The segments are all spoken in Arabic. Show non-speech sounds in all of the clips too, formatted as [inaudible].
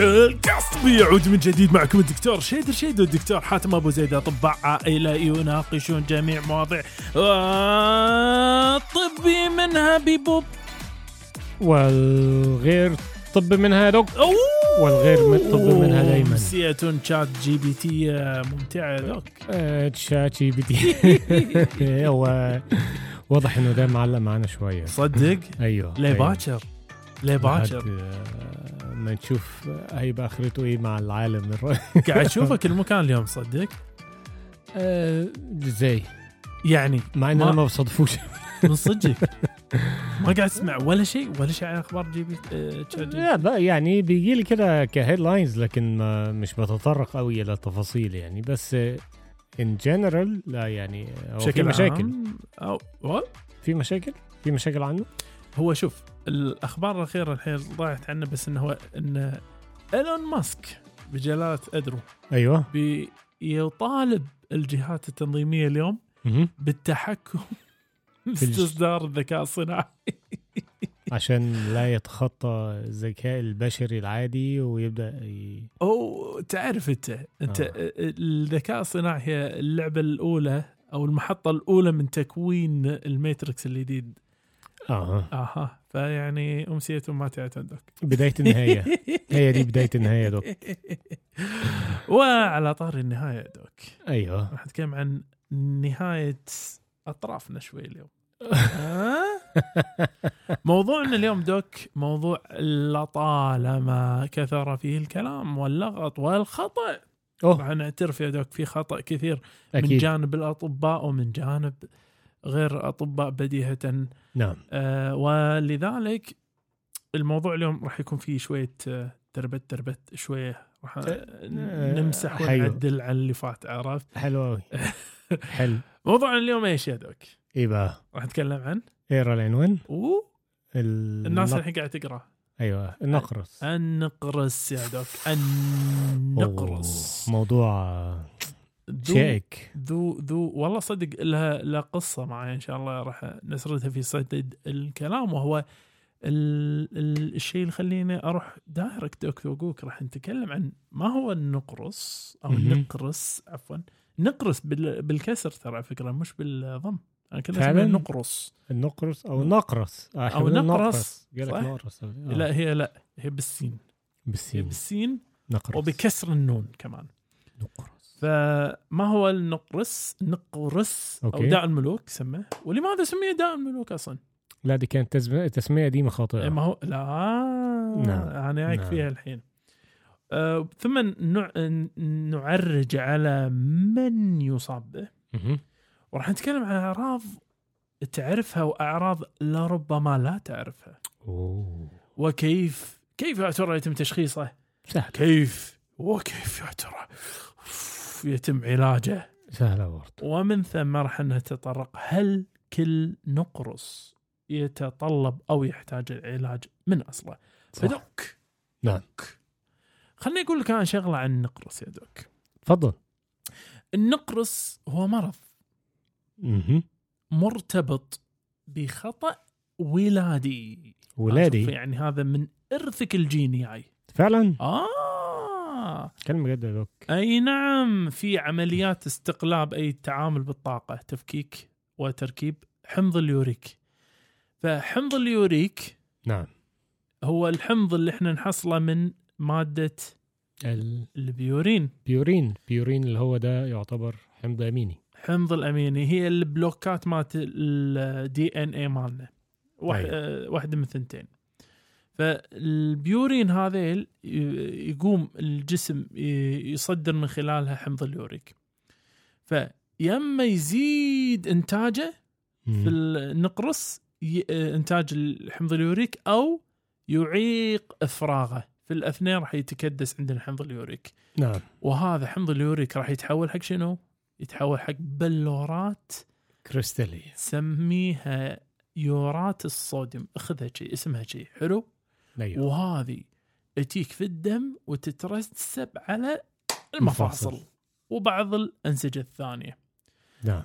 القصب يعود من جديد معكم الدكتور شيدر شيد والدكتور حاتم أبو زيد أطباء عائلة يناقشون جميع مواضيع. الطبي منها بيبوب. والغير طب منها دوك. والغير من- طب منها دايماً. أمسية شات جي بي تي ممتعة يا دوك آه، تشات جي بي تي. [laughs] هو واضح إنه ده معلق معانا شوية. صدق؟ أيوه ليه أيوة. باكر؟ ليه باكر؟ لحد، آه، ما نشوف هيبقى اخرته إيه مع العالم. [laughs] قاعد أشوفك المكان اليوم صدق؟ آه، إزاي يعني مع ان ما- أنا ما بصادفوش [laughs] من صدقك ما قاعد أسمع ولا شيء ولا شيء عن أخبار جي بي آه، لا بقى يعني بيجي لي كده كهيد لاينز لكن ما مش بتطرق قوي إلى التفاصيل يعني. بس ان جنرال لا يعني هو في مشاكل. أو؟ في مشاكل؟ في مشاكل عنه؟ هو شوف الأخبار الأخيرة الحين ضاعت عنه بس إنه هو إن إيلون ماسك بجلالة إدرو أيوه بيطالب الجهات التنظيمية اليوم. بالتحكم الج- باستصدار الذكاء الصناعي عشان لا يتخطى الذكاء البشري العادي ويبدأ ي... أو تعرف أنت أنت آه. آه. الذكاء الصناعي هي اللعبة الأولى أو المحطة الأولى من تكوين الماتريكس الجديد آه أها. فيعني أمسية ما تعتدك. بداية النهاية. هي دي بداية النهاية دوك. [laughs] وعلى طار النهاية دوك. أيوه. راح نتكلم عن نهاية أطرافنا شوي اليوم؟ [laughs] موضوعنا اليوم دوك موضوع لطالما كثر فيه الكلام واللغط والخطأ. أوه. راح نعترف يا دوك في خطأ كثير من أكيد. جانب الأطباء ومن جانب غير أطباء بديهة. نعم. آه ولذلك الموضوع اليوم راح يكون فيه شوية آه، تربت تربت شوية. راح آه، نمسح حلو. ونعدل عن اللي فات عرفت؟ حلو قوي [laughs] حلو. موضوعنا اليوم إيش يا دوك؟ إيه بقى راح نتكلم عن؟ اقرا العنوان. الناس الحين قاعدة تقرأ. أيوه. النقرس النقرس يا دوك. النقرس موضوع ذو شائك ذو ذو والله صدق لها لها قصة معي إن شاء الله راح نسردها في صدد الكلام وهو ال ال الشيء اللي يخليني أروح دايركت دوك وقوك راح نتكلم عن ما هو النقرس أو. النقرس عفوا نقرس بال بالكسر ترى على فكرة مش بالضم. أنا فعلاً؟ اسمه نقرس. النقرس أو النقرس آه، بنقول نقرس،؟ نقرس. آه. لا هي لا هي بالسين. هي بالسين بالسين نقرس. وبكسر النون كمان. نقرس. فما هو النقرس؟ نقرس أو أوكي. داء الملوك سمه ولماذا سمي داء الملوك أصلا؟ لا دي كانت تسمية, تسمية دي إيه خاطئة ما هو لا. نعم. أنا جايك نعم. فيها الحين. أه ثم نع... نعرج على من يصاب به. مهم. وراح نتكلم عن أعراض تعرفها وأعراض لربما لا تعرفها. أوه. وكيف كيف يا ترى يتم تشخيصه؟ سهل. كيف؟ وكيف يا ترى أوف، يتم علاجه. سهلة برضه ومن ثم راح نتطرق هل كل نقرس يتطلب أو يحتاج العلاج من أصله؟ صح. فدوك. نعم. خليني أقول لك أنا شغلة عن النقرس يا دوك. تفضل. النقرس هو مرض. مهم. مرتبط بخطأ ولادي. ولادي. يعني هذا من إرثك الجيني فعلا؟ آه. كلمة يا دوك أي نعم في عمليات استقلاب أي تعامل بالطاقة تفكيك وتركيب حمض اليوريك. فحمض اليوريك نعم. هو الحمض اللي إحنا نحصله من مادة ال purine ال purine. purine. اللي هو ده يعتبر حمض أميني. حمض الأميني هي البلوكات مالت ال DNA مالنا. أيوة. آه، واحدة من ثنتين. فالبيورين هذيل يقوم الجسم يصدر من خلالها حمض اليوريك. فيما يزيد إنتاجه في. النقرس إنتاج الحمض اليوريك أو يعيق إفراغه. في الأثنين راح يتكدس عندنا حمض اليوريك. نعم. وهذا حمض اليوريك راح يتحول حق شنو؟ يتحول حق بلورات كريستالي سميها يورات الصوديوم. اخذها شيء اسمها شيء حلو؟ أيوه. وهذه تجيك في الدم وتترسب على المفاصل. المفاصل. وبعض الأنسجة الثانية. نعم.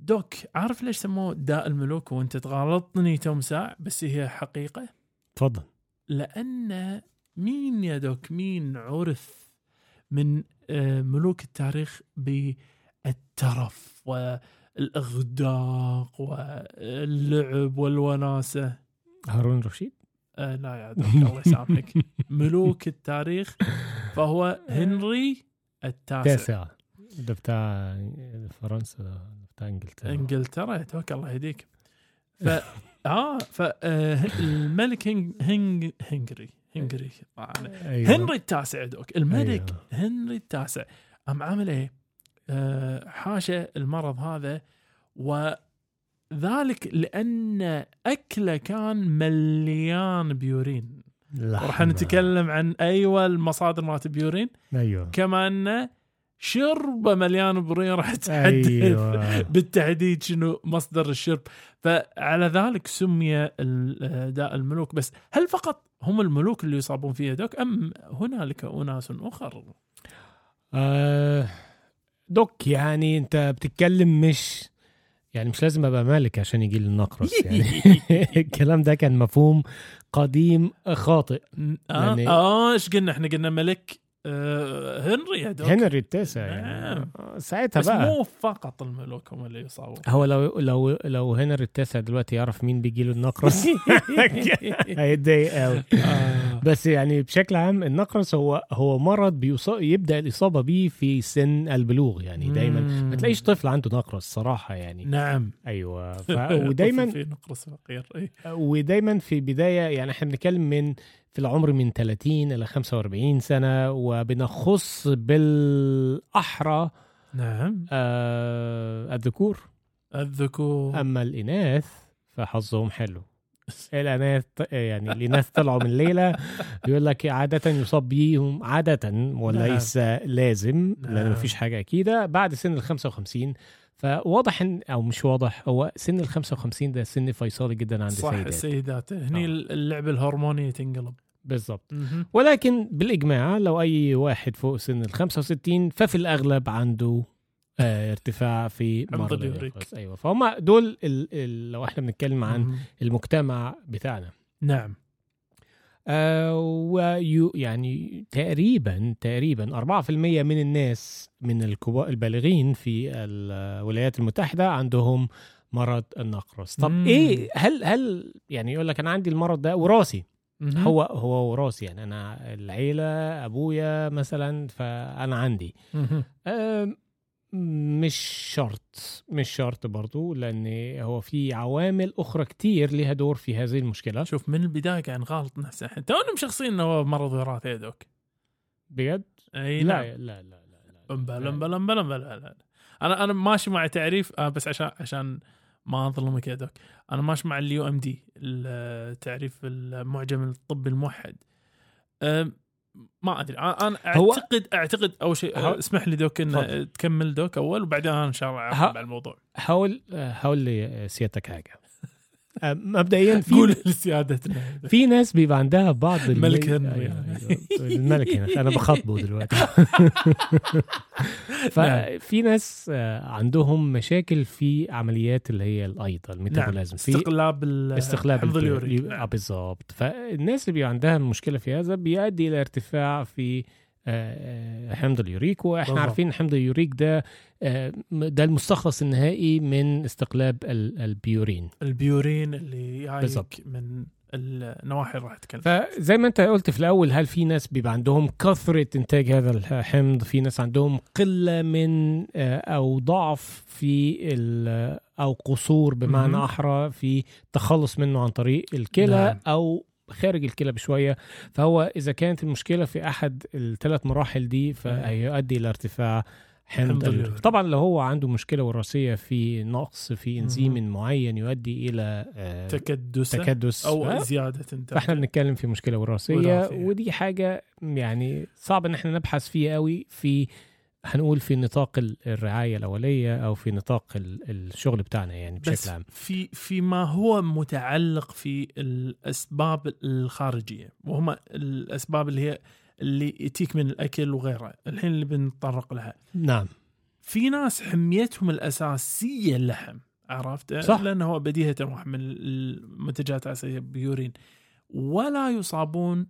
دوك عارف ليش سموه داء الملوك وانت تغالطني توم ساع؟ بس هي حقيقة. تفضل. لأن مين يا دوك؟ مين عرف من آه، ملوك التاريخ بالترف والإغداق واللعب والوناسة؟ هارون رشيد آه لا يا الله يسامحك [laughs] ملوك التاريخ فهو هنري التاسع تاسع ده بتاع فرنسا ده بتاع إنجلترا انجلترا دوك الله يهديك ف [laughs] آه فالملك هنج هنج هنجري هنجري. أيوة. هنري التاسع دوك الملك أيوة. هنري التاسع قام عامل إيه؟ آه حاشا المرض هذا وذلك لأن أكله كان مليان بيورين. راح نتكلم عن أيوه المصادر مالت بيورين. أيوه. كما انه شربه مليان بيورين راح تحدد أيوه. [laughs] بالتحديد شنو مصدر الشرب. فعلى ذلك سمي ال- داء الملوك. بس هل فقط هم الملوك اللي يصابون فيه دوك أم هنالك أناس أخر؟ آه دوك يعني أنت بتتكلم مش يعني مش لازم أبقى مالك عشان يجي لي النقرس [laughs] يعني. [laughs] الكلام ده كان مفهوم قديم خاطئ. آه يعني- آه إيش قلنا؟ إحنا قلنا ملك هنري يا دوك. هنري التاسع يعني. نعم. آه، ساعتها بس بقى. مو فقط الملوك هم اللي يصابون هو لو لو لو هنري التاسع دلوقتي يعرف مين بيجي له النقرس؟ [laughs] هيتضايق قوي [laughs] آه. بس يعني بشكل عام النقرس هو هو مرض بيصاب يبدأ الإصابة بيه في سن البلوغ يعني. دايما ما تلاقيش طفل عنده نقرس صراحة يعني. نعم. أيوه. [laughs] ف... ودايما في نقرس فقير اي ودايما في بداية يعني إحنا بنتكلم من في العمر من 30 إلى 45 سنة وبنخص بالأحرى نعم. آه الذكور. الذكور. أما الإناث فحظهم حلو. [laughs] الإناث يعني الإناث طلعوا من ليلة يقول لك عادة يصاب بيهم عاده وليس لازم لأن نعم. مفيش حاجة أكيدة. بعد سن ال 55 فواضح ان أو مش واضح هو سن ال 55 ده سن فيصلي جدا عند صح السيدات السيدات هني آه. اللعبه الهرمونيه تنقلب بالظبط مهم. ولكن بالإجماع لو أي واحد فوق سن ال 65 ففي الأغلب عنده آه ارتفاع في. اليوريك أيوه فهم دول ال ال لو إحنا بنتكلم عن. المجتمع بتاعنا نعم ويو يعني تقريبا تقريبا 4% من الناس من الكبار البالغين في الولايات المتحدة عندهم مرض النقرس طب مم. إيه هل هل يعني يقول لك أنا عندي المرض ده وراثي. هو هو وراثي يعني أنا العيلة أبويا مثلا فأنا عندي. آه مش شرط مش شرط برضو لأن هو في عوامل أخرى كتير لها دور في هذه المشكلة. شوف من البداية كان غلط نفسه. إحنا تونا مشخصين إنه هو مرض وراثي دوك بجد؟ إي لا نعم. لا لا لا لا بلا بلا بلا بلا لا أنا أنا ماشي مع تعريف آه بس عشان عشان ما أظلمك يا دوك أنا ماشي مع ال UMD التعريف المعجم الطبي الموحد. ما أدري. أنا اعتقد أعتقد أول شيء اسمح لي دوك إن. تكمل دوك أول وبعدين أنا إن شاء الله اعقب على الموضوع. حاول حاول لي سيادتك حاجة. مبدئيا قول في لسيادتنا. في ناس بيبقى عندها بعض الم- الملك هنري. أيوة، أيوة. الملك أنا بخاطبه دلوقتي. [laughs] ففي ناس آه، عندهم مشاكل في عمليات اللي هي الايض نعم. ال metabolism. في استقلاب ال- استخلاف حمض البيور- اليوريك. آه، نعم. بالظبط. فالناس اللي بيبقى عندها مشكله في هذا بيؤدي إلى ارتفاع في حمض اليوريك وإحنا بالضبط. عارفين ان حمض اليوريك ده آه، ده المستخلص النهائي من استقلاب ال- البيورين البيورين اللي بالضبط. من النواحي اللي راح اتكلم فزي ما انت قلت في الأول هل في ناس بيبقى عندهم كثرة إنتاج هذا الحمض في ناس عندهم قلة من آه، أو ضعف في أو قصور بمعنى. أحرى في التخلص منه عن طريق الكلى نعم. أو خارج الكلى بشوية فهو إذا كانت المشكلة في أحد الثلاث مراحل دي فهيؤدي إلى ارتفاع حمض. طبعا لو هو عنده مشكلة وراثية في نقص في إنزيم. معين يؤدي إلى آه، تكدس تكدس أو ف- زيادة انت فإحنا بنتكلم في مشكلة وراثية. ودي حاجة يعني صعب إن إحنا نبحث فيها قوي في هنقول في نطاق ال- الرعاية الأولية أو في نطاق ال- الشغل بتاعنا يعني بشكل بس عام. في في ما هو متعلق في الأسباب الخارجية وهم الأسباب اللي هي اللي يتيك من الأكل وغيره الحين اللي بنتطرق لها. نعم. في ناس حميتهم الأساسية اللحم عرفت؟ صح. لأنه هو بديهة واحد من المنتجات الأساسية بيورين. ولا يصابون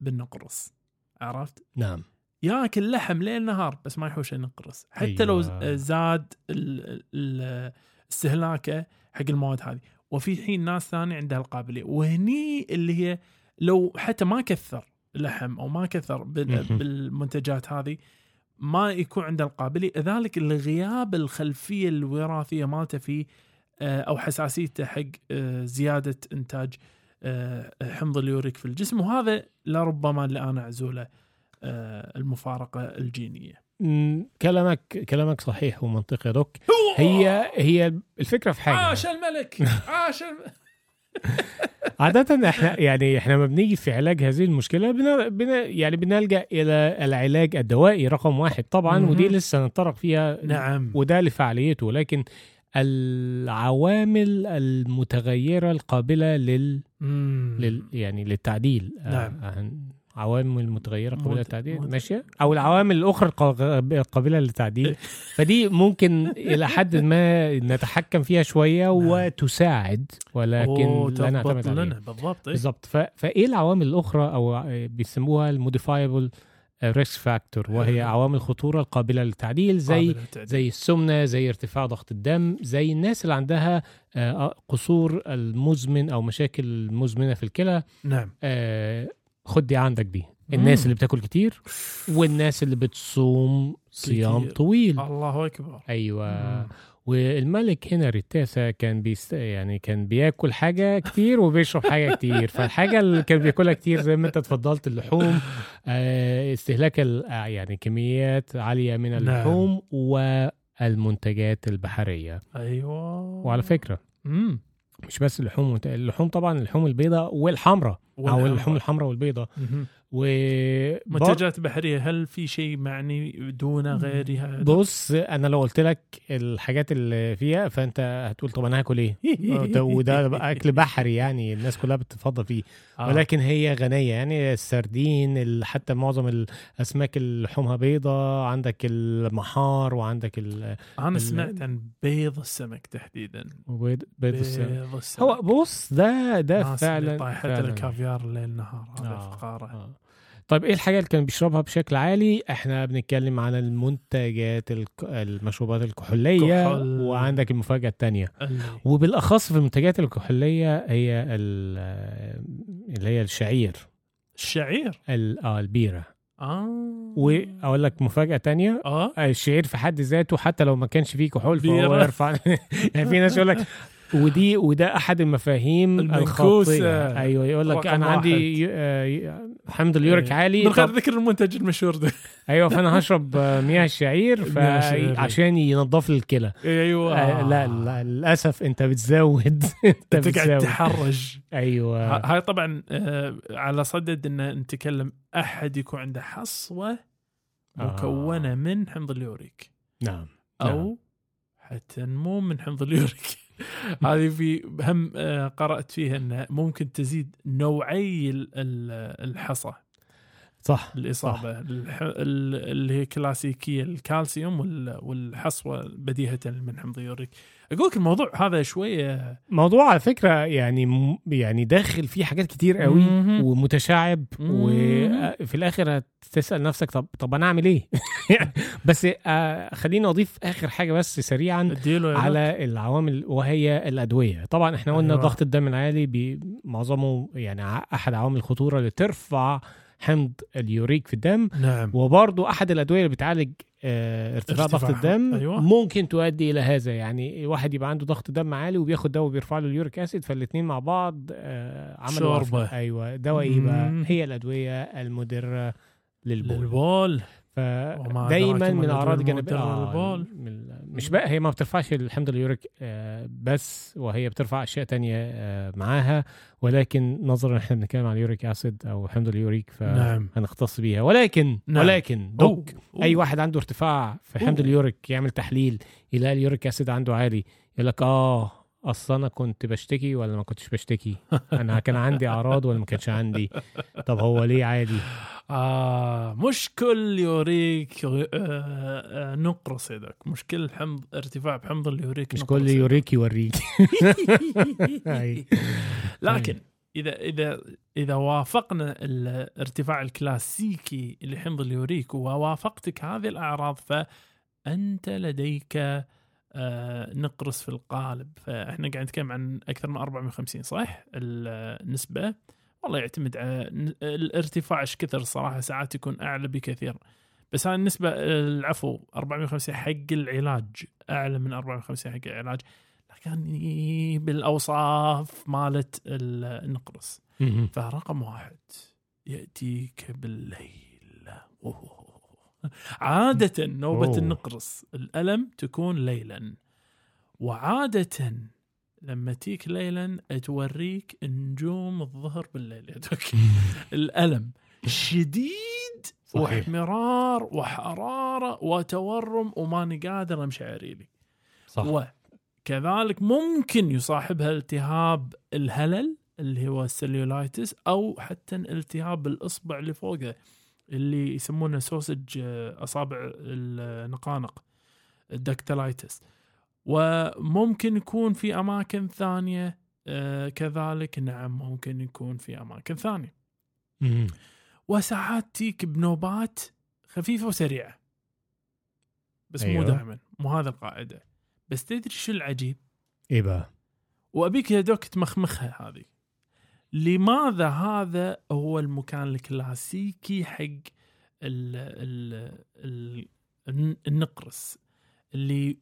بالنقرص عرفت؟ نعم. ياكل لحم ليل نهار بس ما يحوش النقرص حتى لو أيوة. زاد ال- ال- استهلاكه حق المواد هذه. وفي حين ناس ثانية عندها القابلية. وهني اللي هي لو حتى ما كثر لحم أو ما كثر. بالمنتجات هذه ما يكون عنده القابلية. ذلك لغياب الخلفية الوراثية مالته في آه، أو حساسيته حق آه، زيادة إنتاج آه، حمض اليوريك في الجسم. وهذا لربما اللي أنا أعزوله. المفارقة الجينية. مم، كلامك كلامك صحيح ومنطقي يا دوك هي هي الفكرة في حاجة عاش الملك عاش الم... [laughs] عادة إحنا يعني إحنا لما بنيجي في علاج هذه المشكلة بن بن يعني بنلجأ إلى العلاج الدوائي رقم واحد طبعا مهم. ودي لسه نتطرق فيها نعم وده لفعاليته لكن العوامل المتغيرة القابلة لل, مم. لل يعني للتعديل نعم. عوامل متغيرة قابلة مت- للتعديل ماشية أو العوامل الأخرى القا- قابلة للتعديل. [laughs] فدي ممكن إلى حد ما نتحكم فيها شوية وتساعد ولكن لا نعتمد عليها لنا. بالضبط. إيه. بالظبط ف... فإيه العوامل الأخرى أو بيسموها ال modifiable risk factor وهي عوامل خطورة القابلة للتعديل زي للتعديل. زي السمنة زي ارتفاع ضغط الدم زي الناس اللي عندها آه، قصور المزمن أو مشاكل مزمنة في الكلى. نعم. آه، خد دي عندك دي. الناس مم. اللي بتاكل كتير والناس اللي بتصوم صيام كتير. طويل. الله أكبر. أيوه. مم. والملك هنري التاسع كان بيست يعني كان بياكل حاجة كتير وبيشرب حاجة كتير. فالحاجة اللي كان بياكلها كتير زي ما أنت اتفضلت اللحوم آه، استهلاك ال- يعني كميات عالية من اللحوم والمنتجات البحرية. أيوه. وعلى فكرة. مم. مش بس اللحوم اللحوم طبعا اللحوم البيضاء والحمراء أو. اللحوم الحمراء والبيضاء مهم. و منتجات بحرية هل في شيء معني دون غيرها بص أنا لو قلت لك الحاجات اللي فيها فأنت هتقول طب أنا هاكل إيه [laughs] وده- وده أكل بحري يعني الناس كلها بتتفضل فيه آه. ولكن هي غنية يعني السردين ال- حتى معظم الاسماك لحومها بيضة عندك المحار وعندك ال- أنا سمعت عن بيض السمك تحديدا بيض بيض السمك السمك هو بص ده ده فعلا طايحة. الكافيار ليل نهار هذا آه، فقارة آه. طيب إيه الحاجة اللي كان بيشربها بشكل عالي؟ إحنا بنتكلم عن المنتجات الك... المشروبات الكحولية كحول. وعندك المفاجأة الثانية وبالأخص في المنتجات الكحولية هي ال- اللي هي الشعير. الشعير؟ ال- آه البيرة. آه. وأقول لك مفاجأة تانية. آه. الشعير في حد ذاته حتى لو ما كانش فيه كحول فهو. يرفع [laughs] يعني في ناس يقول لك ودي وده أحد المفاهيم. الخاطئة. أيوه يقول لك أنا عندي واحد. ي- آه، حمض اليوريك إيه. عالي. من غير ذكر المنتج المشهور ده. أيوه فأنا [laughs] هشرب مياه الشعير. عشان ينظف لي الكلى. أيوه. آه، لا لا للأسف أنت بتزود [laughs] أنت تقعد بتزود تحرج. أيوه. هاي طبعا آه، على صدد إن نتكلم أحد يكون عنده حصوة مكونة آه. من حمض اليوريك. نعم أو حتى مو من حمض اليوريك. [laughs] هذه في هم آه، قرأت فيها انه ممكن تزيد نوعي ال- ال- الحصى. صح الإصابة الح- ال- اللي هي كلاسيكية الكالسيوم وال- والحصوة بديهة من حمض اليوريك أقول لك الموضوع هذا شوية موضوع على فكرة يعني م- يعني داخل فيه حاجات كتير قوي مهم. ومتشعب مم. وفي الآخر هتسال نفسك طب طب أنا أعمل إيه [laughs] بس آه، خليني أضيف آخر حاجة بس سريعا. على العوامل وهي الأدوية طبعا إحنا قلنا أيوة. ضغط الدم العالي بي- معظمه يعني أحد عوامل الخطورة اللي ترفع حمض اليوريك في الدم نعم وبرضو أحد الأدوية اللي بتعالج آه، ارتفاع ضغط. الدم أيوة. ممكن تؤدي إلى هذا يعني واحد يبقى عنده ضغط دم عالي وبياخد دواء بيرفع له ال uric acid فالاثنين مع بعض آه، عملوا. وفرة. أيوه دواء إيه بقى. هي الأدوية المدرة للبول للبول فدايما من الجانبيه المدرة آه، مش بقى هي ما بترفعش الحمض اليوريك آه، بس وهي بترفع أشياء تانية آه، معاها ولكن نظرا إحنا بنتكلم عن ال uric acid أو حمض اليوريك نعم. فهنختص بيها ولكن نعم. ولكن دوك أوه. أي واحد عنده ارتفاع في حمض أوه. اليوريك يعمل تحليل يلاقي ال uric acid عنده عالي يقول لك آه اصل أنا كنت بشتكي ولا ما كنتش بشتكي؟ أنا كان عندي أعراض ولا ما كانش عندي؟ طب هو ليه عادي؟ آه مش كل يوريك آه آه نقرص يدك مش كل حمض ارتفاع بحمض اليوريك مش نقرص كل. uric uric. [laughs] لكن إذا إذا إذا وافقنا الارتفاع الكلاسيكي اللي حمض يوريك ووافقتك هذه الأعراض فأنت لديك آه، نقرس في القالب. فإحنا قاعد نتكلم عن أكثر من 450 صح؟ النسبة. والله يعتمد على الارتفاع إيش كثر الصراحه ساعات يكون أعلى بكثير. بس هاي النسبة العفو 450 حق العلاج أعلى من 450 حق العلاج. لكن بالأوصاف مالت النقرس. فرقم واحد يأتيك بالليل. أوه. [laughs] عادة نوبة أوه. النقرس الألم تكون ليلا. وعادة لما تيك ليلا توريك نجوم الظهر بالليل [laughs] الألم شديد صحيح. واحمرار وحرارة وتورم وماني قادر أمشي عريلي صح. وكذلك ممكن يصاحبها التهاب الهلل اللي هو السليولايتس أو حتى التهاب الإصبع اللي فوقه. اللي يسمونه سوسج آه، أصابع النقانق الدكتلايتس وممكن يكون في أماكن ثانية آه، كذلك. نعم ممكن يكون في أماكن ثانية. وساعات تيك بنوبات خفيفة وسريعة. بس أيوه. مو دائما مو هذا القاعدة. بس تدري شو العجيب؟ بقى؟ وأبيك يا دوك تمخمخها هذه. لماذا هذا هو المكان الكلاسيكي حق ال ال ال النقرس اللي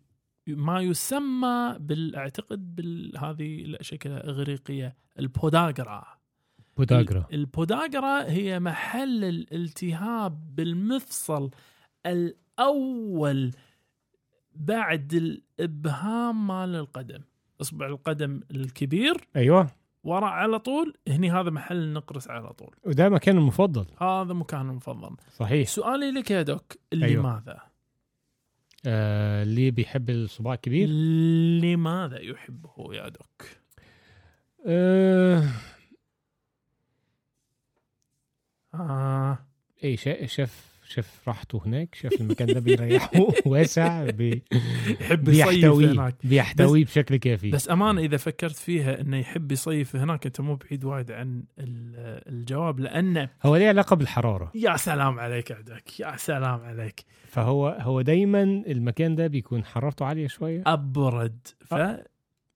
ما يسمى بالاعتقد بهذه الشكل الاغريقيه البوداغرا. بوداغرا. البوداغرا هي محل الالتهاب بالمفصل الأول بعد الإبهام مال القدم إصبع القدم الكبير. أيوه. وراء على طول هني هذا محل النقرس على طول. وده مكان المفضل. هذا مكان المفضل. صحيح. سؤالي لك يا دوك لماذا؟ أيوه. آه اللي بيحب الصباع الكبير؟ لماذا يحبه يا دوك؟ آه. آه. اي شاف شاف راحته هناك شاف المكان ده بيريحه [laughs] واسع بي يحب يصيف هناك. بيحتويه بشكل كافي. بس أمانة إذا فكرت فيها إنه يحب يصيف هناك أنت مو بعيد وايد عن الجواب لأنه هو ليه علاقة بالحرارة. يا سلام عليك عدك يا سلام عليك. فهو هو دايما المكان ده بيكون حرارته عالية شوية. أبرد. ف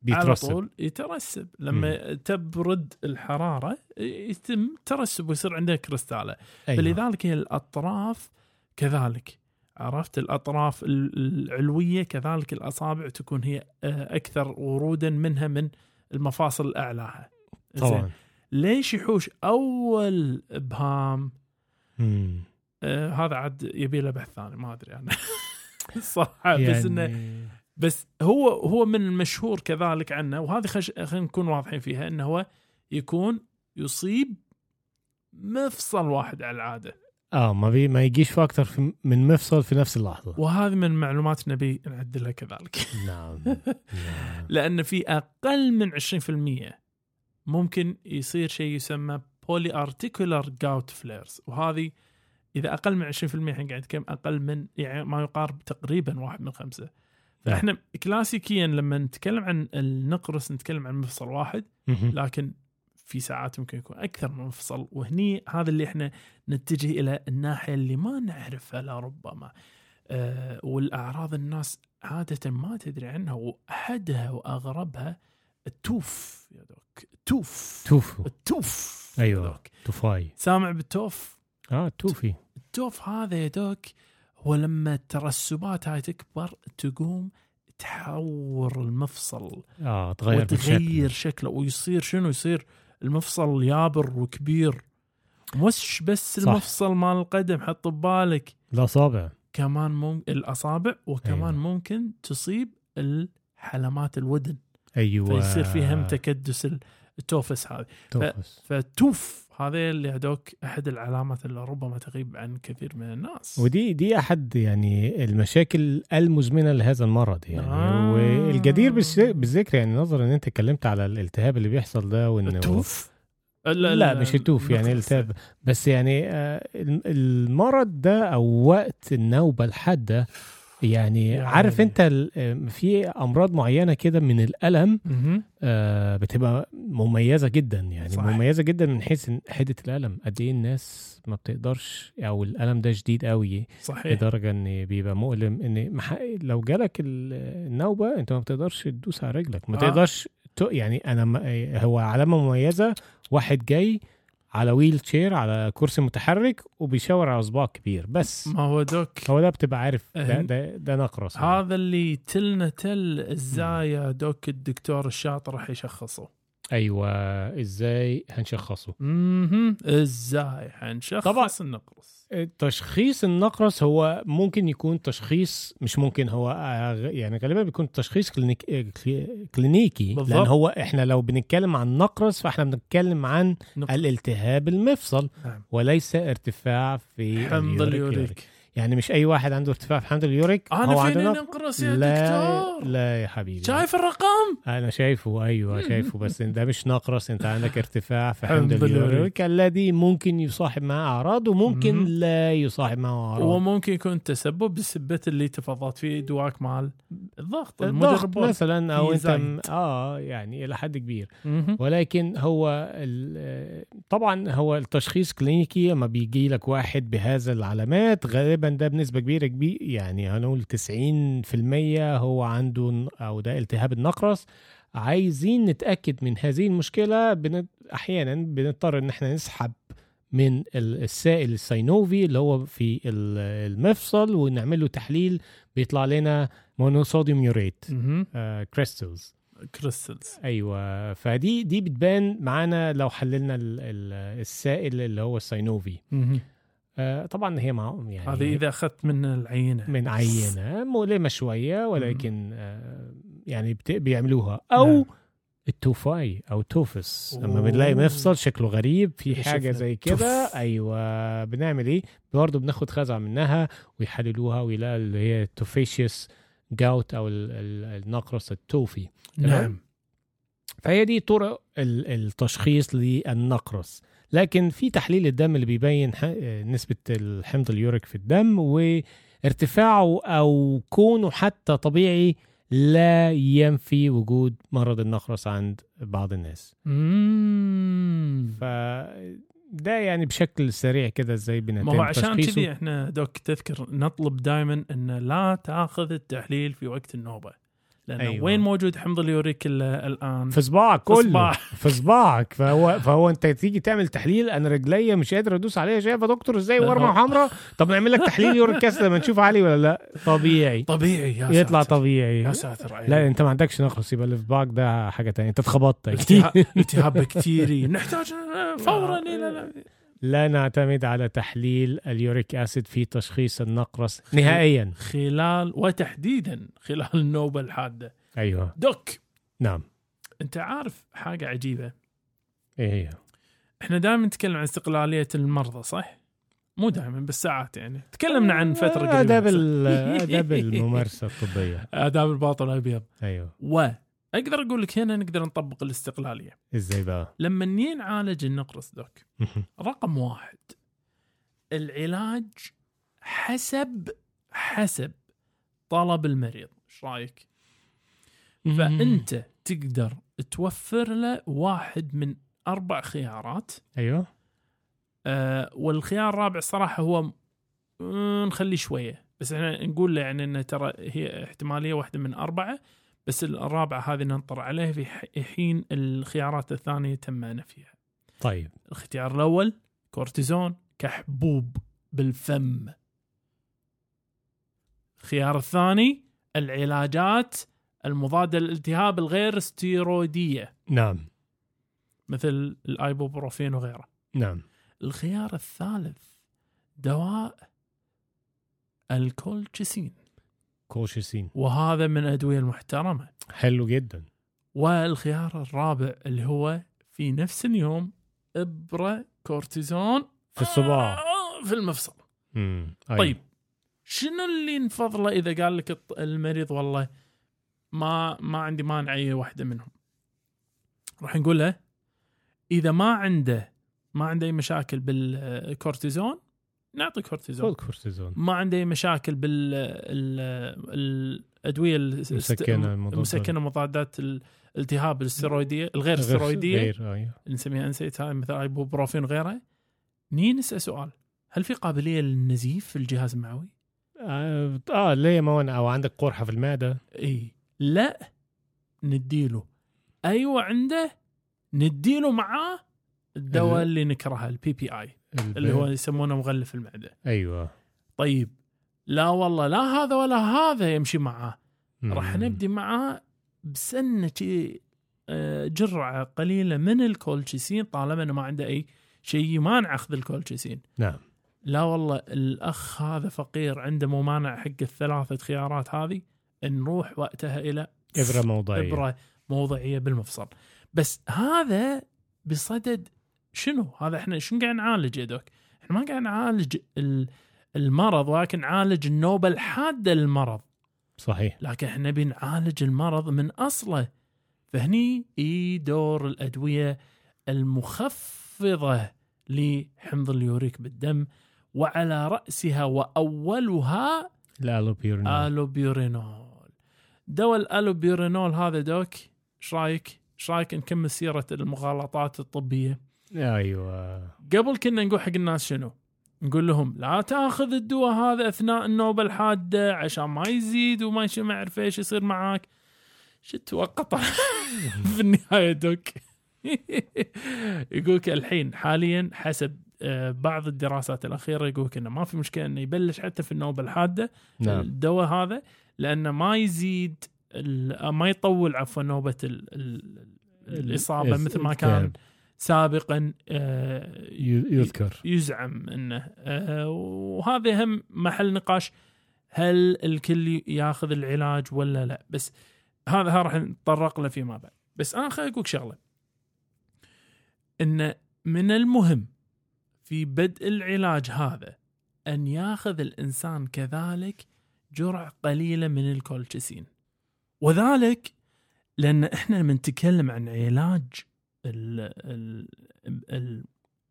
بيترسب. على طول يترسب. لما م. تبرد الحرارة يتم ترسب ويصير عندك كريستالة. أيوة. فلذلك هي الأطراف كذلك عرفت؟ الأطراف العلوية كذلك الأصابع تكون هي آه، أكثر ورودا منها من المفاصل الأعلاها. طبعا. ليش يحوش أول ابهام آه هذا عاد يبي له بحث ثاني ما أدري أنا. [laughs] صح يعني... بس إنه بس هو هو من المشهور كذلك عنه وهذه خش... خلينا نكون واضحين فيها إنه هو يكون يصيب مفصل واحد على العادة. آه ما بي ما يجيش في أكثر من مفصل في نفس اللحظة. وهذه من المعلومات نبي نعدلها كذلك. نعم, [laughs] نعم. لأن في أقل من 20% ممكن يصير شيء يسمى polyarticular gout flares وهذه إذا أقل من 20% إحنا قاعد نتكلم أقل من يعني ما يقارب تقريبا واحد من خمسة. فاحنا كلاسيكيا لما نتكلم عن النقرس نتكلم عن مفصل واحد لكن في ساعات ممكن يكون أكثر من مفصل وهني هذا اللي إحنا نتجه إلى الناحية اللي ما نعرفها لربما أه والأعراض الناس عادة ما تدري عنها وأحدها وأغربها التوف يا دوك. التوف توف. التوف أيوه. توفاي. سامع بالتوف؟ آه التوفي التوف هذا يا دوك هو لما الترسبات هاي تكبر تقوم تحور المفصل. آه تغير وتغير شكله ويصير شنو؟ يصير المفصل يابر وكبير. مش بس صح. المفصل مال القدم حط ببالك. الأصابع. كمان ممكن الأصابع وكمان أيوة. ممكن تصيب الحلمات الودن. أيوه. فيصير فيها تكدس التوفس هذه. توفس. فتوف. هذا اللي هدوك أحد العلامات اللي ربما تغيب عن كثير من الناس. ودي دي أحد يعني المشاكل المزمنة لهذا المرض يعني. آه. والجدير بالذكر يعني نظرا إن أنت اتكلمت على الالتهاب اللي بيحصل ده وان التوف؟ لا, لا مش التوف يعني التهاب بس يعني آه، المرض ده أو وقت النوبة الحادة يعني عارف انت في امراض معينة كده من الألم. آه، بتبقى مميزة جدا يعني صح. صح. مميزة جدا من حيث حده الألم قد إيه الناس ما بتقدرش أو الألم ده شديد قوي صحيح لدرجة إن بيبقى مؤلم إن لو جالك ال- النوبة أنت ما بتقدرش تدوس على رجلك ما آه. تقدرش يعني أنا هو علامة مميزة واحد جاي على ويل تشير على كرسي متحرك وبيشاور على صباع كبير بس ما هو دوك هو ده بتبقى عارف ده. ده, ده نقرس يعني. هذا اللي تلنا تل إزاي يا دوك الدكتور الشاطر راح يشخصه أيوه إزاي هنشخصه مهم. إزاي حنشخص طبعاً. النقرس تشخيص النقرس هو ممكن يكون تشخيص مش ممكن هو آه، يعني غالبا بيكون تشخيص clinic آه، كلي- كلينيكي بالضبط. لأن هو إحنا لو بنتكلم عن نقرس فإحنا بنتكلم عن نقرس. الالتهاب المفصل نعم. وليس ارتفاع في حمض اليوريك يعني مش أي واحد عنده ارتفاع في حمض اليوريك هو أنا عنده فيني نقرس. نقرس يا لا دكتور؟ لا يا حبيبي. شايف الرقم؟ أنا شايفه أيوه شايفه بس ده مش نقرس أنت عندك ارتفاع في [laughs] حمض اليوريك. الذي ممكن يصاحب معه أعراض وممكن مم. لا يصاحب معه أعراض. وممكن يكون تسبب بسبة اللي تفضلت فيه دواك مال الضغط الضغط مثلا أو أنت آه يعني إلى حد كبير. ولكن هو ال- طبعا هو التشخيص كلينيكي لما بيجي لك واحد بهذا العلامات غالبا ده بنسبة كبيرة كبير يعني هنقول 90% هو عنده أو ده التهاب النقرس عايزين نتأكد من هذه المشكلة بن... أحيانا بنضطر إن إحنا نسحب من ال- السائل السينوفي اللي هو في ال- المفصل ونعمل له تحليل بيطلع لنا monosodium urate. crystals crystals أيوه فدي دي بتبان معانا لو حللنا ال- ال- السائل اللي هو السينوفي. آه طبعا هي مع يعني هذه إذا أخذت من العينة. من عينة مؤلمة شوية ولكن آه يعني بيعملوها. أو نعم. ال tophi أو tophus. لما. بنلاقي مفصل شكله غريب في حاجة زي كده. أيوه بنعمل إيه؟ برضه بناخد خزعة منها ويحللوها ويلاقي اللي هي tophaceous gout أو ال- ال- النقرس التوفي؟ نعم. فهي دي طرق ال- التشخيص للنقرس. لكن في تحليل الدم اللي بيبين نسبة الحمض اليوريك في الدم وارتفاعه أو كونه حتى طبيعي لا ينفي وجود مرض النقرس عند بعض الناس مم. فده يعني بشكل سريع كده إزاي بنتم ما هو عشان. كذي إحنا دوك تذكر نطلب دائما إن لا تأخذ التحليل في وقت النوبة لأنه أيوة. أيوة. وين موجود حمض اليوريك ال- الآن؟ في صباعك كله. [laughs] في صباعك فهو فهو أنت تيجي تعمل تحليل أنا رجليا مش قادر أدوس عليها شايف يا دكتور إزاي ورمة حمراء طب نعمل لك تحليل uric acid لما نشوف عالي ولا لا طبيعي طبيعي يا يطلع ساتر. طبيعي يا ساتر عيني. لا أنت ما عندكش نقرس يبقى اللي في صباعك ده حاجة تانية أنت اتخبطت التهاب التهاب بكتيري نحتاج فورا إلى لا نعتمد على تحليل ال uric acid في تشخيص النقرس نهائيا. خلال وتحديدا خلال النوبه الحاده أيوه. دوك. نعم. أنت عارف حاجة عجيبة؟ إيه هي؟ إحنا دائما نتكلم عن استقلالية المرضى صح؟ مو دائما بس ساعات يعني. تكلمنا عن فترة قريبه آداب بس. ال- آداب الممارسة الطبية. [laughs] آداب الباطن الأبيض. أيوه. واقدر أقول لك هنا نقدر نطبق الاستقلالية. إزاي بقى؟ لما نعالج النقرس دوك رقم واحد العلاج حسب حسب طلب المريض. إيش رأيك؟ فأنت تقدر توفر له واحد من أربع خيارات. أيوه. آه والخيار الرابع صراحة هو آه، نخليه شوية. بس إحنا نقول له يعني إنه ترى هي احتمالية واحدة من أربعة. بس الرابعه هذه ننطر عليها في حين الخيارات الثانية تم نفيها. طيب الاختيار الأول كورتيزون كحبوب بالفم. الخيار الثاني العلاجات المضادة للالتهاب الغير ستيرويدية نعم مثل الأيبوبروفين وغيره. نعم الخيار الثالث دواء الكولتشيسين كولشيسين وهذا من الادويه المحترمة. حلو جدا. والخيار الرابع اللي هو في نفس اليوم إبرة كورتيزون في الصباع آه، في المفصل. أيوة. طيب شنو اللي نفضله إذا قال لك المريض والله ما ما عندي مانع أي واحدة منهم؟ راح نقول له إذا ما عنده ما عنده أي مشاكل بالكورتيزون نعطي كورتيزون خذ كورتيزون ما عنده اي مشاكل بال ال- الأدوية الس- مسكنة مضادة. مسكنه مضادات الالتهاب الستيرويديه الغير ستيرويديه غير أيوه. اللي نسميها انسيت هاي مثل ايبوبروفين وغيرها. نيجي نسأل سؤال. هل في قابلية للنزيف في الجهاز المعوي؟ آه, آه ليه ما أو عندك قرحة في المعدة؟ إي. لا نديله. أيوه عنده. نديله معاه. الدواء ال- اللي نكرهه ال PPI اللي هو يسمونه مغلف المعدة. أيوه. طيب لا والله لا هذا ولا هذا يمشي معاه راح. نبدي معاه بس آه، جرعة قليلة من الكولشيسين طالما إنه ما عنده أي شيء يمانع أخذ الكولشيسين نعم. لا والله الأخ هذا فقير عنده ممانع حق الثلاثة خيارات هذه نروح وقتها إلى إبرة موضعية. إبرة موضعية بالمفصل. بس هذا بصدد شنو؟ هذا إحنا شنو قاعد نعالج يا دوك؟ إحنا ما قاعد نعالج ال- المرض ولكن نعالج النوبه الحاده للمرض صحيح. لكن إحنا نبي نعالج المرض من أصله. فهني إي دور الأدوية المخفضة لحمض اليوريك بالدم وعلى رأسها وأولها الالوبيورين الوبيورينول دواء الالوبيورينول هذا دوك إيش رأيك؟ إيش رأيك نكمل سيرة المغالطات الطبية؟ أيوه. قبل كنا نقول حق الناس شنو؟ نقول لهم لا تاخذ الدواء هذا أثناء النوبه الحاده عشان ما يزيد وما ما أعرف إيش يصير معاك. شو توقع [laughs] في النهاية دوك. [laughs] يقولك الحين حاليا حسب آه، بعض الدراسات الأخيرة يقولك إنه ما في مشكلة إنه يبلش حتى في النوبه الحاده نعم. الدواء هذا لأنه ما يزيد ال- ما يطول عفوا نوبة ال ال الإصابة مثل ما كان. سابقا آه، يذكر. يزعم انه آه، وهذا هم محل نقاش هل الكل ياخذ العلاج ولا لا؟ بس هذا ها راح نتطرق له فيما بعد. بس أنا خليني أقول شغلة. إن من المهم في بدء العلاج هذا أن ياخذ الإنسان كذلك جرعة قليلة من الكولشيسين وذلك لأن إحنا لما نتكلم عن علاج ال ال ال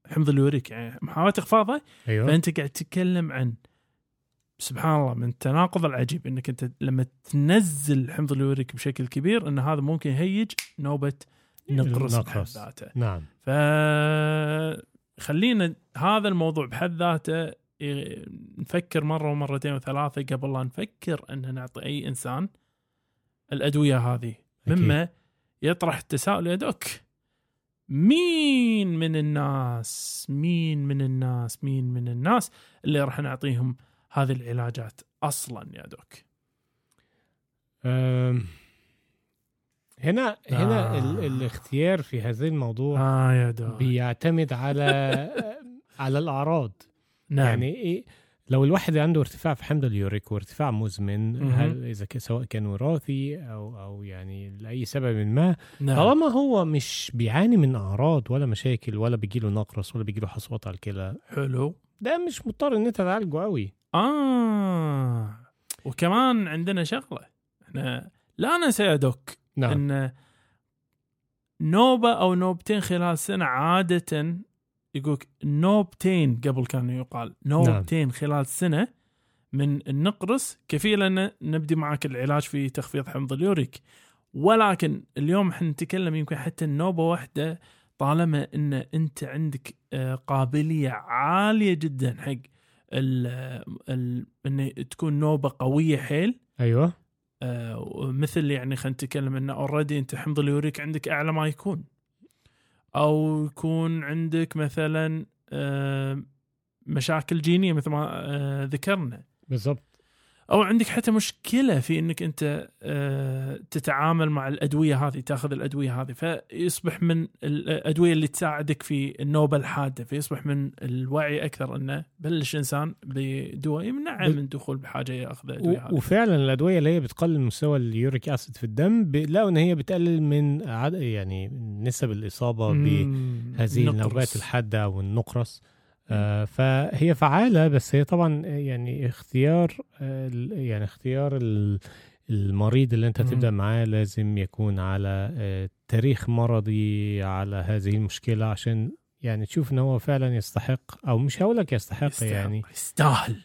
حمض اليوريك يعني محاولة إخفاضه أيوه. فأنت قاعد تتكلم عن سبحان الله من التناقض العجيب إنك أنت لما تنزل حمض اليوريك بشكل كبير إن هذا ممكن يهيج نوبة نقرس بحد. ذاته. نعم. ف خلينا هذا الموضوع بحد ذاته نفكر مرة ومرتين وثلاثة قبل لا نفكر ان نعطي أي إنسان الأدوية هذه. مما يطرح التساؤل يا دوك مين من الناس مين من الناس مين من الناس اللي راح نعطيهم هذه العلاجات أصلا يا دوك؟ هنا هنا آه. ال- الاختيار في هذا الموضوع آه يا دوك. بيعتمد على [laughs] على الأعراض. نعم. يعني إيه لو الواحد عنده ارتفاع في حمض اليوريك وارتفاع مزمن. هل إذا ك- سواء كان وراثي أو أو يعني لأي سبب ما نعم. طالما هو مش بيعاني من أعراض ولا مشاكل ولا بيجيله نقرس ولا بيجيله حصوات على الكلى. حلو. ده مش مضطر إن أنت تعالجه قوي آه. وكمان عندنا شغلة. إحنا لا ننسى يا دوك نعم. إن نوبة أو نوبتين خلال سنة عادة يقولك نوبتين قبل كان يقال. نوبتين خلال سنة من النقرس كفيله أن نبدي معك العلاج في تخفيض حمض اليوريك. ولكن اليوم إحنا نتكلم يمكن حتى النوبه واحدة طالما إن أنت عندك آه، قابلية عالية جدا حق ال ال إن تكون نوبة قوية حيل. أيوه. آه، مثل يعني خلينا نتكلم انه already أنت حمض اليوريك عندك أعلى ما يكون. أو يكون عندك مثلا آه، مشاكل جينية مثل ما آه، ذكرنا. بالضبط. أو عندك حتى مشكلة في إنك أنت آه، تتعامل مع الأدوية هذه تاخذ الأدوية هذه فيصبح من الادويه اللي تساعدك في النوبة الحادة فيصبح من الوعي أكثر إنه بلش إنسان بدواء يمنعه من الدخول بحاجة ياخذ الأدوية هذه. وفعلا الأدوية اللي هي بتقلل مستوى اليوريك أسيد في الدم بيلاقوا ان هي بتقلل من عد... يعني نسب الإصابة بهذه النوبات. الحادة والنقرس آه فهي فعالة بس هي طبعا يعني اختيار آه يعني اختيار ال- المريض اللي انت. تبدأ معاه لازم يكون على آه تاريخ مرضي على هذه المشكلة عشان يعني تشوف انه هو فعلا يستحق أو مش هقول لك يستحق, يستحق. يعني يستاهل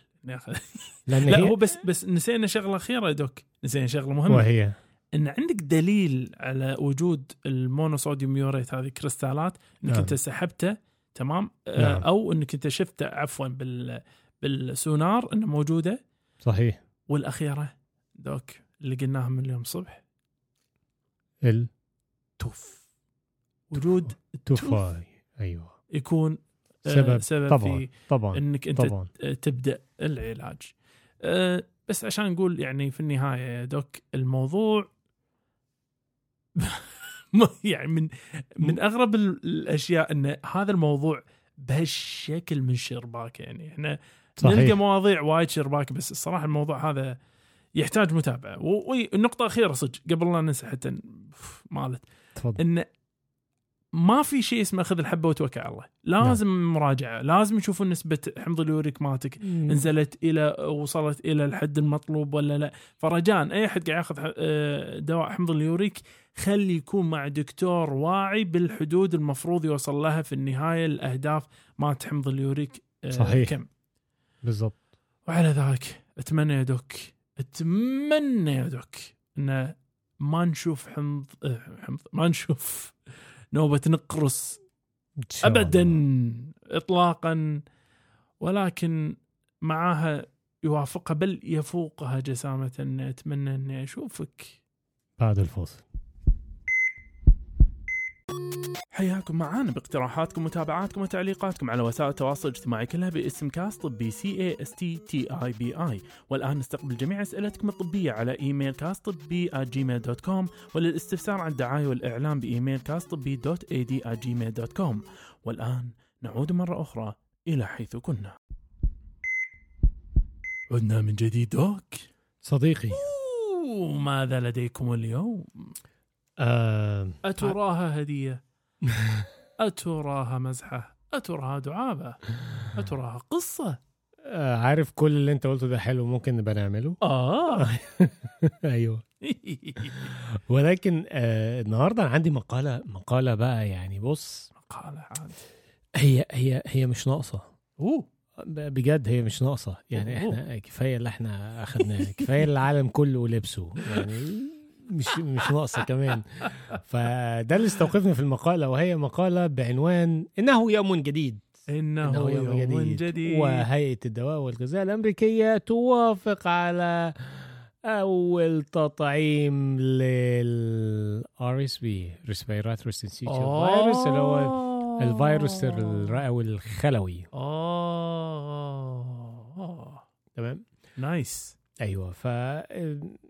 لا هي هو بس بس نسينا شغلة أخيرة يا دوك نسينا شغلة مهمة وهي إن عندك دليل على وجود المونوصوديوم يوريت هذه كريستالات إنك نعم. أنت سحبته تمام؟ آه، نعم. أو إنك أنت شفته عفوا بال بالسونار إنه موجودة. صحيح. والأخيرة دوك اللي قلناها من اليوم الصبح ال؟ توف. وجود توفاي أيوه. يكون آه، سبب. سبب طبعا. في طبعا. إنك أنت طبعا. تبدأ العلاج. أه، بس عشان نقول يعني في النهاية يا دوك الموضوع [laughs] [laughs] يعني من من أغرب ال- الأشياء إن هذا الموضوع بهالشكل من شرباك يعني إحنا نلقى صحيح مواضيع وايد شرباك بس الصراحة الموضوع هذا يحتاج متابعة. و- والنقطه الاخيره صدق قبل لا ننسى حتى مالت. تفضل. إن ما في شيء اسمه خذ الحبة وتوكل على الله. لازم مراجعة لازم يشوفون نسبة حمض اليوريك مالتك نزلت إلى وصلت إلى الحد المطلوب ولا لا. فرجاء أي أحد قاعد يأخذ آه، دواء حمض اليوريك خلي يكون مع دكتور واعي بالحدود المفروض يوصل لها في النهاية الأهداف مالت حمض اليوريك آه، صحيح. كم. بالضبط. وعلى ذلك أتمنى يا دوك أتمنى يا دوك إن ما نشوف حمض آه، حمض ما نشوف نوبة نقرص. ابدا اطلاقا ولكن معاها يوافقها بل يفوقها جسامة أتمنى اني اشوفك بعد الفاصل حياكم معانا باقتراحاتكم ومتابعاتكم وتعليقاتكم على وسائل التواصل الاجتماعي كلها باسم كاست طبي C A S T T E B I والآن نستقبل جميع أسئلتكم الطبية على إيميل كاست طبي جيميل dot com وللاستفسار عن الدعاية والاعلان بإيميل كاست طبي dot ad جيميل dot com والآن نعود مرة أخرى إلى حيث كنا. عدنا من جديد دوك. صديقي. أوه، ماذا لديكم اليوم؟ أتراها هدية. [laughs] أتراها مزحة. أتراها دعابة. أتراها قصة. آه عارف كل اللي أنت قلته ده حلو ممكن نبقى نعمله؟ [laughs] آه. [laughs] أيوه. ولكن آه النهارده أنا عندي مقالة مقالة بقى يعني بص. قال عاد هي هي هي مش ناقصة. أوه. ب- بجد هي مش ناقصة. يعني إحنا كفاية اللي إحنا أخدناه كفاية العالم كله لبسه. يعني مش مش ناقصة كمان. فده اللي استوقفني في المقالة وهي مقالة بعنوان إنه يوم جديد. إنه, إنه يوم, جديد, جديد. وهيئة الدواء والغذاء الأمريكية توافق على أول تطعيم لل RSV Respiratory Syncytial Virus اللي هو الفيروس الرئوي الخلوي. آه. تمام؟ نايس أيوه ف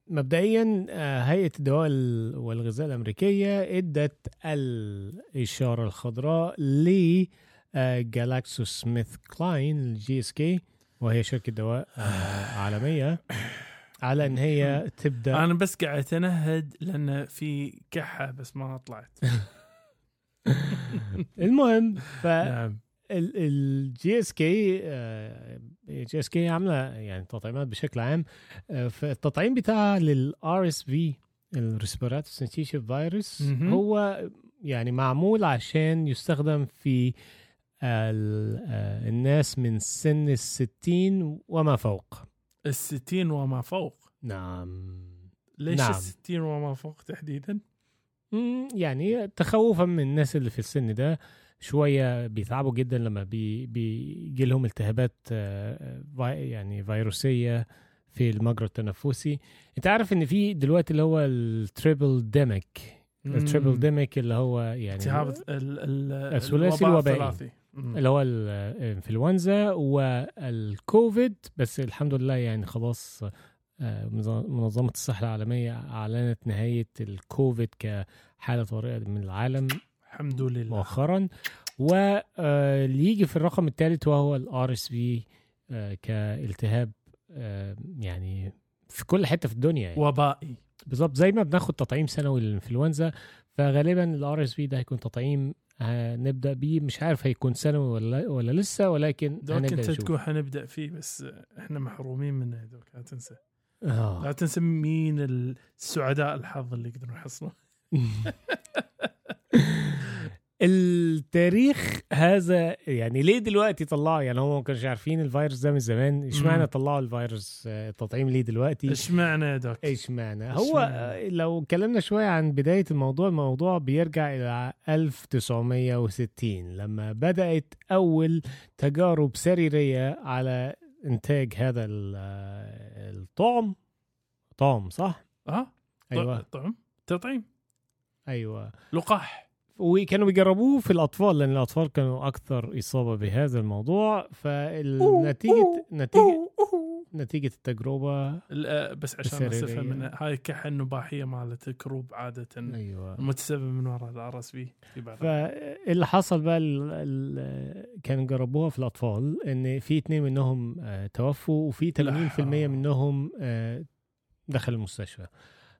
مبدئيا آه، هيئة الدواء ال- والغذاء الأمريكية إدت الإشارة الخضراء ل جالاكسو سميث كلاين الجي إس كي وهي شركة دواء آه، عالمية على إن هي تبدأ أنا بس قاعد أتنهد لأن في كحة بس ما طلعت. [laughs] المهم ف نعم. ال GSK GSK عاملة يعني تطعيمات بشكل عام آه، فالتطعيم بتاعها لل RSV ال respiratory syncytial virus. هو يعني معمول عشان يستخدم في آه، الناس من سن الستين وما فوق الستين وما فوق نعم ليش نعم. الستين وما فوق تحديدا؟ يعني تخوفا من الناس اللي في السن ده شوية بيتعبوا جدا لما بي بيجي لهم التهابات آه، في يعني فيروسية في المجرى التنفسي. انت عارف ان في دلوقتي اللي هو ال tripledemic ال tripledemic اللي هو يعني التهاب ال- ال- الثلاثي. الوبائي. اللي هو الانفلونزا والكوفيد. بس الحمد لله يعني خلاص آه، منظمة الصحة العالمية أعلنت نهاية الكوفيد كحالة طارئة من العالم. الحمد لله. مؤخرا. واللي يجي في الرقم الثالث وهو ال RSV كالتهاب آه، يعني في كل حتة في الدنيا يعني. وبائي. بالظبط. زي ما بناخد تطعيم سنوي للانفلونزا فغالبا ال RSV ده هيكون تطعيم هنبدأ بيه. مش عارف هيكون سنوي ولا ولا لسه ولكن دوك هنبدأ انت تقول حنبدا فيه بس إحنا محرومين منه دوك لا تنسى. آه. لا تنسى مين السعداء الحظ اللي يقدرون يحصلون. [laughs] التاريخ هذا يعني ليه دلوقتي طلعوا يعني هم ما كانوش عارفين الفيروس ده من زمان. اشمعنى. طلعوا الفيروس آه، التطعيم ليه دلوقتي؟ إيش معنى يا دوك؟ اشمعنى؟ هو إشمعنى؟ لو اتكلمنا شوية عن بداية الموضوع الموضوع بيرجع إلى 1960 لما بدأت أول تجارب سريرية على إنتاج هذا آه، الطعم. طعم صح؟ آه. أيوه. طعم؟ تطعيم؟ أيوه. لقاح. وكانوا بيجربوه في الأطفال لأن الأطفال كانوا أكثر إصابة بهذا الموضوع. فالنتيجه نتيجه نتيجة التجربة لا، بس عشان بس. افهم إن هاي الكحه النباحيه مالت ال croup عادة أيوه. المتسبب من وراء ال RSV بعد فاللي حصل بقى كانوا جربوها في الأطفال إن في اتنين منهم آه، توفوا وفي 80% لا. منهم آه، دخل المستشفى.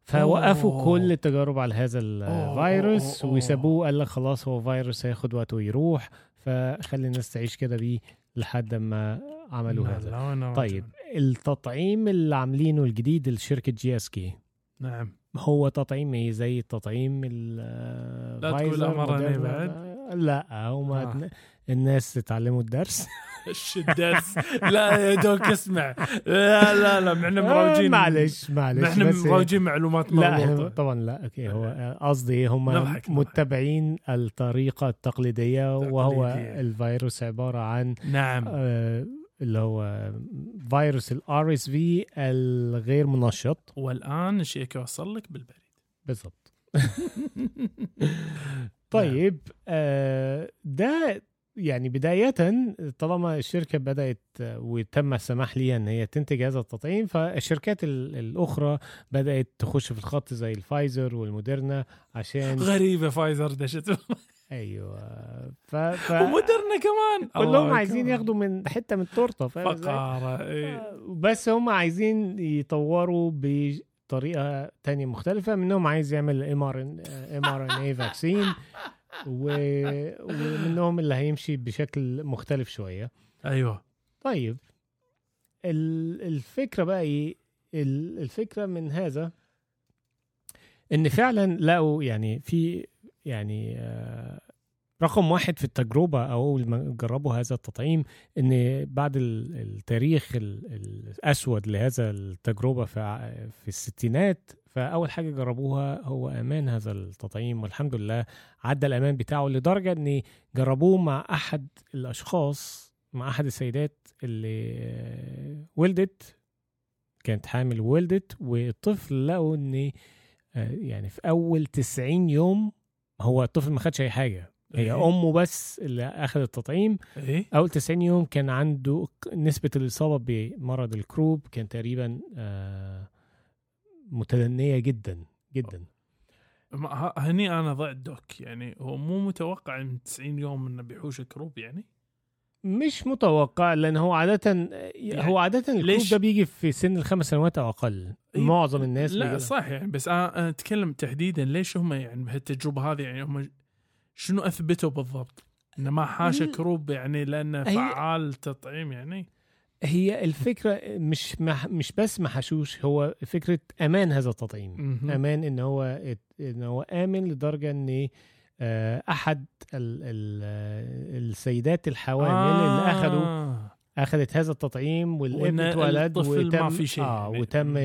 فوقفوا أوه. كل التجارب على هذا الفيروس. وسابوه قال لك خلاص هو فيروس هياخد وقته ويروح فخلي الناس تعيش كده بيه لحد ما عملوا لا، هذا لا، وأنا طيب. التطعيم اللي عاملينه الجديد لشركة GSK نعم هو تطعيم إيه زي التطعيم لا تقول الفايزر موديرنا. بعد. لا هم آه. الناس اتعلموا الدرس. [laughs] إيش الدرس؟ لا يا doc اسمع. لا لا لا مروجين آه، معلش معلش إحنا مروجين معلومات لا طبعا لا أوكي هو آه، قصدي هم. متبعين الطريقة التقليدية وهو. الفيروس عبارة عن نعم. آه، اللي هو فيروس ال RSV الغير منشط. والآن الشيك يوصل لك بالبريد. بالضبط. [laughs] طيب آه ده يعني بداية طالما الشركة بدأت وتم السماح ليها إن هي تنتج هذا التطعيم فالشركات ال- الأخرى بدأت تخش في الخط زي الفايزر والموديرنا عشان غريبة فايزر دشت أيوه ف, ف... ومودرنا كمان كلهم عايزين كمان. ياخدوا من حتة من إزاي؟ فقارة إيه. بس هم عايزين يطوروا بطريقه تانية مختلفة. منهم عايز يعمل إم آر إم آر إن اي فاكسين ومنهم اللي هيمشي بشكل مختلف شوية. أيوه. طيب ال- الفكرة بقى إيه؟ ال- الفكرة من هذا إن فعلا لقوا يعني في يعني آه، رقم واحد في التجربة أو أول ما جربوا هذا التطعيم إن بعد ال- التاريخ ال- الأسود لهذا التجربة في الستينات فأول حاجة جربوها هو أمان هذا التطعيم والحمد لله عدى الأمان بتاعه لدرجة إن جربوه مع أحد الأشخاص مع أحد السيدات اللي ولدت كانت حامل وولدت والطفل لقوا إن آه، يعني في أول 90 يوم هو الطفل ما خدش أي حاجة. هي إيه. أمه بس اللي أخذت التطعيم. إيه. أول 90 يوم كان عنده نسبة الإصابة بمرض الكروب كان تقريبا آه، متدنية جدا جدا. هني أنا ضعت doc يعني هو مو متوقع من 90 يوم إنه بيحوش croup يعني؟ مش متوقع لأن هو عاده هو عاده ال croup ليش؟ ده بيجي في سن الخمس سنوات أو أقل. إيه، معظم الناس لا بيجي- صح يعني بس أنا أتكلم تحديدا ليش هم يعني بهالتجربة هذه يعني هم شنو أثبتوا بالضبط؟ إنه ما حاش ال- croup يعني لأنه فعال تطعيم يعني هي الفكرة مش مح مش بس محشوش هو فكرة أمان هذا التطعيم. أمان ان هو ان هو آمن لدرجة ان آه، أحد ال ال السيدات الحوامل اللي اخذوا آه. أخذت هذا التطعيم والابن اتولد الطفل ما وتم في شيء آه يعني. وتم.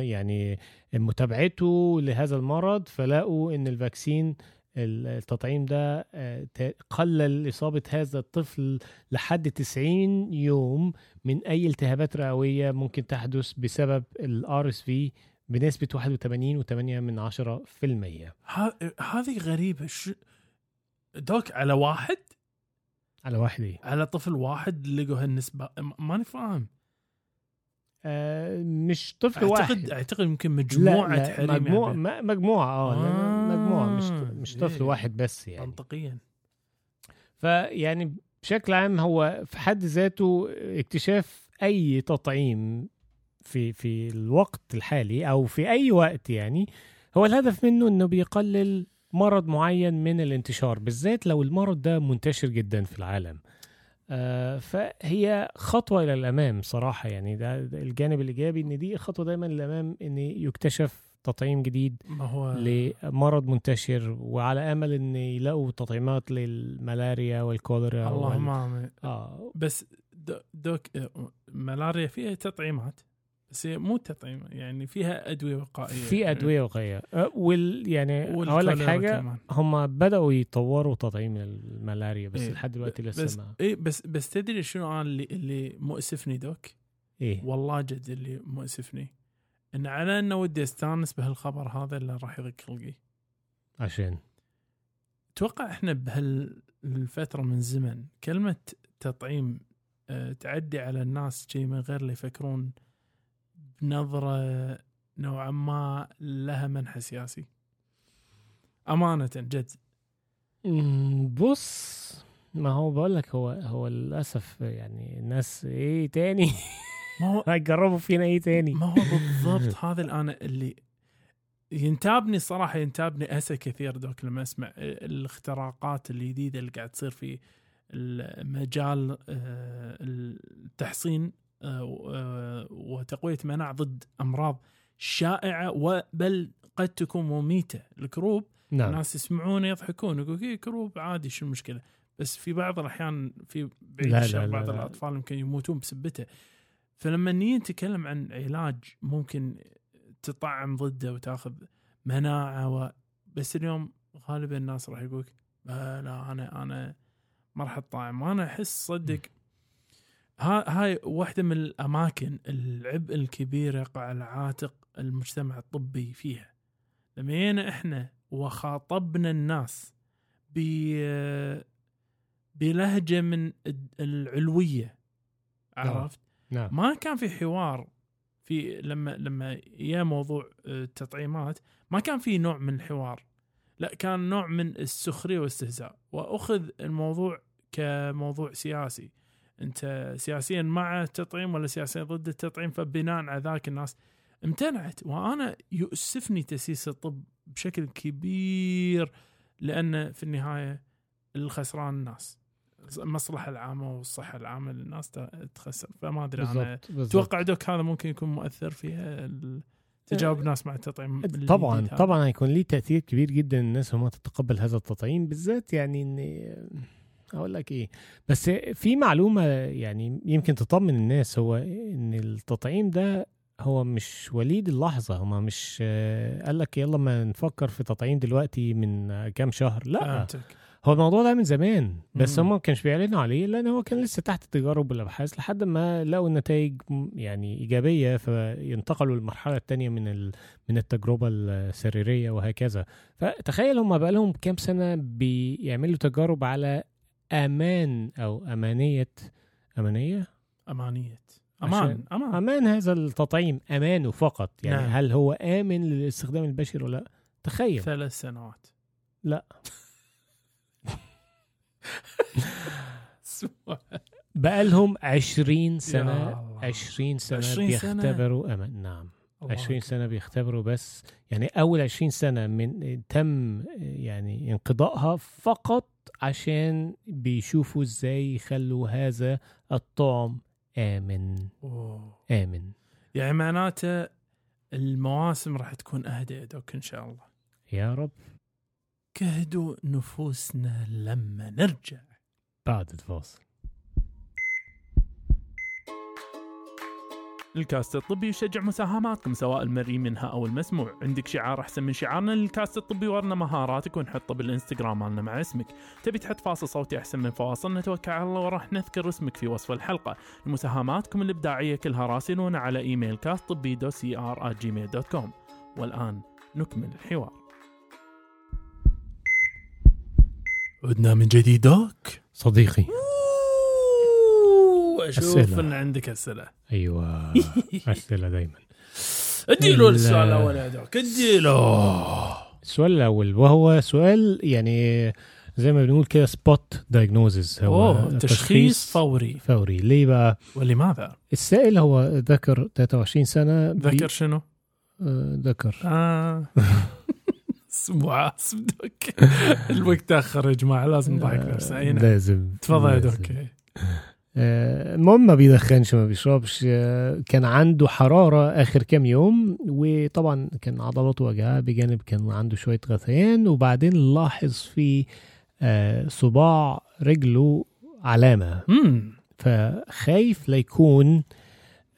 يعني متابعته لهذا المرض فلقوا إن الفاكسين التطعيم ده آه، قلل إصابة هذا الطفل لحد 90 يوم من أي التهابات رئوية ممكن تحدث بسبب ال RSV بنسبة 81.8 من 10% ه- هذه غريبة. شو doc على واحد؟ على واحد إيه. على طفل واحد لقوا هالنسبة م- ماني فاهم. مش طفل اعتقد واحد أعتقد يمكن مجموعة لا لا حريم مجموعة يعني. م- مجموعة آه آه، آه مجموعة مش مش طفل إيه. واحد بس يعني منطقيا فيعني بشكل عام هو في حد ذاته اكتشاف أي تطعيم في في الوقت الحالي أو في أي وقت يعني هو الهدف منه إنه بيقلل مرض معين من الانتشار بالذات لو المرض ده منتشر جدا في العالم آه فهي خطوة إلى الأمام صراحة يعني ده, ده الجانب الإيجابي إن دي خطوة دايما للأمام إن يكتشف تطعيم جديد ما هو لمرض منتشر وعلى أمل إن يلاقوا تطعيمات للملاريا والكوليرا اللهم وال... آمين. آه. بس دو- دوك ملاريا فيها تطعيمات؟ بس هي مو تطعيم يعني فيها أدوية وقائية. في أدوية وقايه أه، وال يعني أقول لك حاجة. هم بدأوا يطوروا تطعيم الملاريا بس إيه. لحد دلوقتي بس لسه ما اي بس بس تدري شنو أنا اللي اللي مؤسفني دوك؟ إيه. والله جد اللي مؤسفني. إن على إنه ودي أستانس بهالخبر هذا اللي راح يضيق خلقي عشان؟ أتوقع إحنا بهالفترة من زمن كلمة تطعيم آه، تعدي على الناس شيء من غير اللي يفكرون بنظرة نوعا ما لها منحى سياسي. أمانة جد. بص ما هو بقول لك هو هو للأسف يعني الناس إيه تاني؟ ما هو [laughs] هيجربوا فينا إيه تاني؟ ما هو بالضبط [laughs] هذا الآن اللي ينتابني صراحة ينتابني أسى كثير دوك لما أسمع الاختراقات الجديدة اللي قاعد تصير في المجال آه، التحصين. وتقوية مناعة ضد أمراض شائعة وبل قد تكون مميتة. الكروب نعم. الناس يسمعون يضحكون يقول إيه كروب عادي شو المشكلة؟ بس في بعض الأحيان في بعيد لا، لا، الشر لا، بعض لا. الأطفال يمكن يموتون بسبته. فلما نيجي نتكلم عن علاج ممكن تطعم ضده وتاخذ مناعة و... بس اليوم غالبا الناس راح يقولك "آه لا أنا أنا ما راح اتطعم وأنا أحس صدق هاي واحدة من الأماكن العبء الكبير يقع على عاتق المجتمع الطبي فيها. لما جينا إحنا وخاطبنا الناس ب بلهجة من الد- العلوية عرفت؟ نعم. ما كان في حوار في لما لما يا موضوع آه، التطعيمات ما كان في نوع من الحوار. لا كان نوع من السخرية والإستهزاء. وأخذ الموضوع كموضوع سياسي. انت سياسيا مع التطعيم ولا سياسيا ضد التطعيم فبناء على ذاك الناس امتنعت. وأنا يؤسفني تأسيس الطب بشكل كبير لأن في النهاية الخسران الناس المصلحه العامة والصحة العامة للناس تخسر. فما أدري أنا أتوقع دوك هذا ممكن يكون مؤثر في ال- تجاوب ناس مع التطعيم الجديد طبعا. طبعا هيكون ليه تأثير كبير جدا الناس وما تتقبل هذا التطعيم بالذات يعني ان أقول لك إيه. بس في معلومة يعني يمكن تطمن الناس هو إن التطعيم ده هو مش وليد اللحظة هما مش قال لك يلا ما نفكر في تطعيم دلوقتي من كام شهر لأ. فهمتك. هو الموضوع ده من زمان بس. هم ما كانش بيعلنوا عليه لأن هو كان لسه تحت التجارب والابحاث لحد ما لقوا النتائج يعني إيجابية فينتقلوا للمرحلة الثانية من ال... من التجربة السريرية وهكذا. فتخيل هم بقى لهم كام سنة بيعملوا تجارب على أمان أو امانيه أمانية أمانية عشان- أمان أمان أمان هذا التطعيم امانه فقط يعني نعم. هل هو آمن للاستخدام البشري ولا لأ تخيل ثلاث سنوات لأ. بقى لهم 20 سنة يا الله. 20 سنة 20 سنة؟ بيختبروا أمان نعم الله 20 أكبر. سنة بيختبروا بس يعني أول 20 سنة من تم يعني انقضائها فقط عشان بيشوفوا إزاي يخلوا هذا الطعم آمن. أوه. آمن. يعني معناته المواسم راح تكون أهدى يا دوك إن شاء الله. يا رب. كهدوا نفوسنا لما نرجع. بعد الفاصل. الكاست الطبي يشجع مساهماتكم سواء المرئي منها أو المسموع. عندك شعار أحسن من شعارنا للكاست الطبي ورنا مهاراتك ونحطه بالانستغرام مالنا مع اسمك. تبي تحط فاصل صوتي أحسن من فواصلنا توكل على الله وراح نذكر اسمك في وصف الحلقة. مساهماتكم الإبداعية كلها راسلونا على إيميل cast طبي doc at Gmail dot com والآن نكمل الحوار. عدنا من جديد doc. صديقي. أشوف أسئلة. إن عندك أسئلة. أيوة. [laughs] أسئلة دايما. اديله ال- السؤال الأول يا doc اديله. السؤال الأول وهو سؤال يعني زي ما بنقول كده spot diagnosis هو تشخيص فوري. فوري. ليه بقى؟ ولماذا؟ السائل هو ذكر 23 سنة. بي- ذكر شنو؟ آه، ذكر. آه. [laughs] اسمه عاصم doc. [laughs] الوقت تأخر يا جماعة لازم نضحك نفسنا أي نعم. لازم تفضل يا. doc. آه، المهم ما بيدخنش ما بيشربش آه، كان عنده حرارة آخر كام يوم وطبعا كان عضلاته وجعاه بجانب كان عنده شوية غثيان وبعدين لاحظ في آه، صباع رجله علامة. فخايف ليكون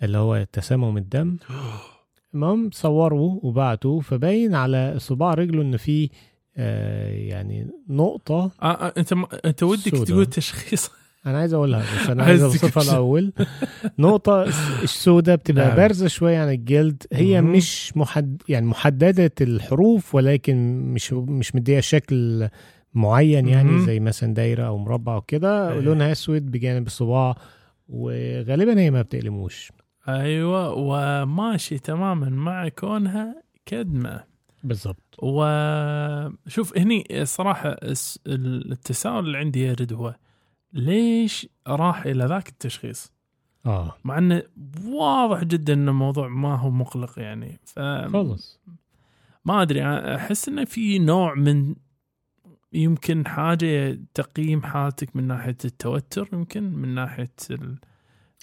اللي هو تسمم الدم. [gasps] المهم صوروا وبعتوا فباين على صباع رجله إن في آه، يعني نقطة آه آه أنت م... أنت ودك. تقول تشخيص. أنا عايز أقولها [laughs] بس أنا عايز أوصفها. الأول نقطة السوداء بتبقى نعم. بارزة شوية عن الجلد هي. مش محد يعني محددة الحروف ولكن مش مش مديها شكل معين يعني. زي مثلا دايرة أو مربع وكده أيوة. لونها أسود بجانب الصباع وغالبا هي ما بتألموش أيوه وماشي تماما مع كونها كدمة بالظبط وشوف هني الصراحه التساؤل اللي عندي يرد هو ليش راح إلى ذاك التشخيص؟ آه. مع إنه واضح جدا ان الموضوع ما هو مقلق يعني. ف خلص ما أدري أحس إنه في نوع من يمكن حاجة تقييم حالتك من ناحية التوتر يمكن من ناحية ال-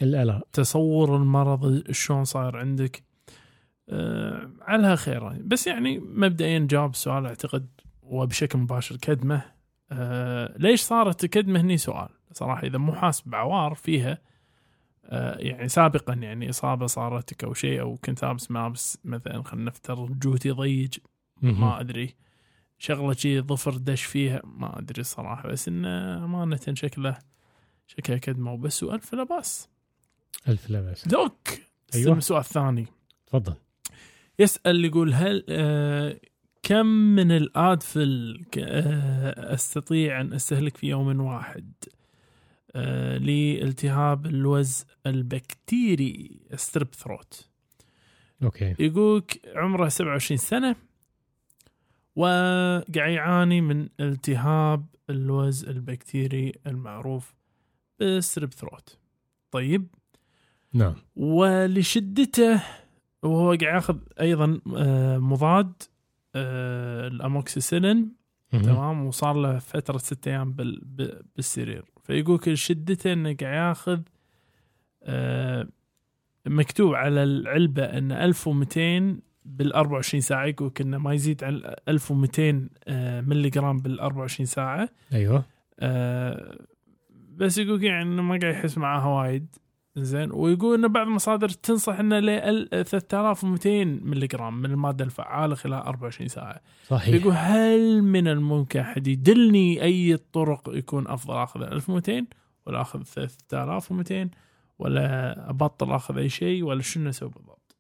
القلق تصور المرض شلون صاير عندك. أه على خير. بس يعني مبدئيا جاوب السؤال أعتقد وبشكل مباشر كدمة. أه ليش صارت كدمة؟ هني سؤال. صراحة إذا مو حاسب بعوار فيها أه يعني سابقا يعني إصابة صارتك أو شيء أو كنت لابس ملابس مثلا خلينا نفترض جوتي ضيج ما أدري. شغلة شي ظفر دش فيها ما أدري الصراحه بس إنه أمانة شكله شكله كدمه وبس وألف لا باس ألف لا باس doc! أيوة. السؤال الثاني تفضل. يسأل يقول هل آه كم من ال Advil آه أستطيع أن أستهلك في يوم واحد؟ آه لالتهاب اللوز البكتيري strep throat أوكي. يقولك عمره 27 سنة وقاعد يعاني من التهاب اللوز البكتيري المعروف بال strep throat طيب. نعم. ولشدته وهو قاعد ياخذ أيضا آه، مضاد آه، الاموكسيسيلين. تمام. وصار له فترة ستة أيام بالسرير. فيقولك شدته انه قاعد ياخذ آه، مكتوب على العلبة إن 1200 بال 24 ساعة. يقولك انه ما يزيد عن 1200 آه، ملي جرام بال 24 ساعة. أيوه. آه، بس يقول يعني إنه ما قاعد يحس معاها وايد. زين. ويقول إن بعض المصادر تنصح إنه ل 3200 ملي جرام من المادة الفعالة خلال 24 ساعة. صحيح. يقول هل من الممكن أحد يدلني أي طرق يكون أفضل أخذ 1200 ولا أخذ 3200 ولا أبطل أخذ أي شيء ولا شنو أسوي بالضبط؟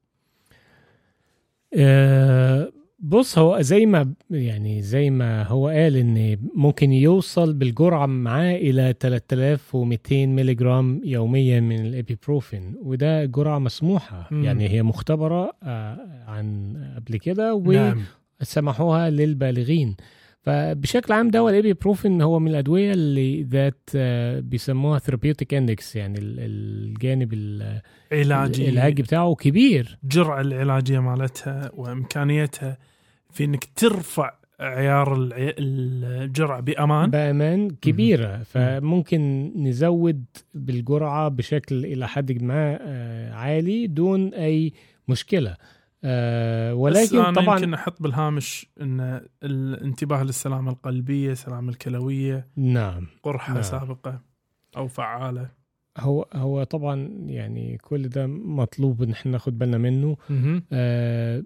آه، بص هو زي ما يعني زي ما هو قال إن ممكن يوصل بالجرعة معاه إلى 3200 ملي جرام يوميا من الايبوبروفين وده جرعة مسموحة. مم. يعني هي مختبرة آه، عن قبل كده نعم. وسمحوها للبالغين. فبشكل عام دواء الايبوبروفين هو من الأدوية اللي ذات آه، بيسموها therapeutic index يعني ال- الجانب ال- علاجي. العلاجي بتاعه كبير. الجرعه العلاجية مالتها وإمكانيتها في إنك ترفع عيار الجرعه بأمان. بأمان كبيرة. فممكن نزود بالجرعة بشكل إلى حد ما آه، عالي دون أي مشكلة. آه، بس ولكن أنا طبعا يمكن أحط بالهامش إن الانتباه للسلامة القلبية، السلامة الكلوية، نعم قرحة نعم. سابقة أو فعالة. هو هو طبعا يعني كل ده مطلوب إن إحنا ناخد بالنا منه آه،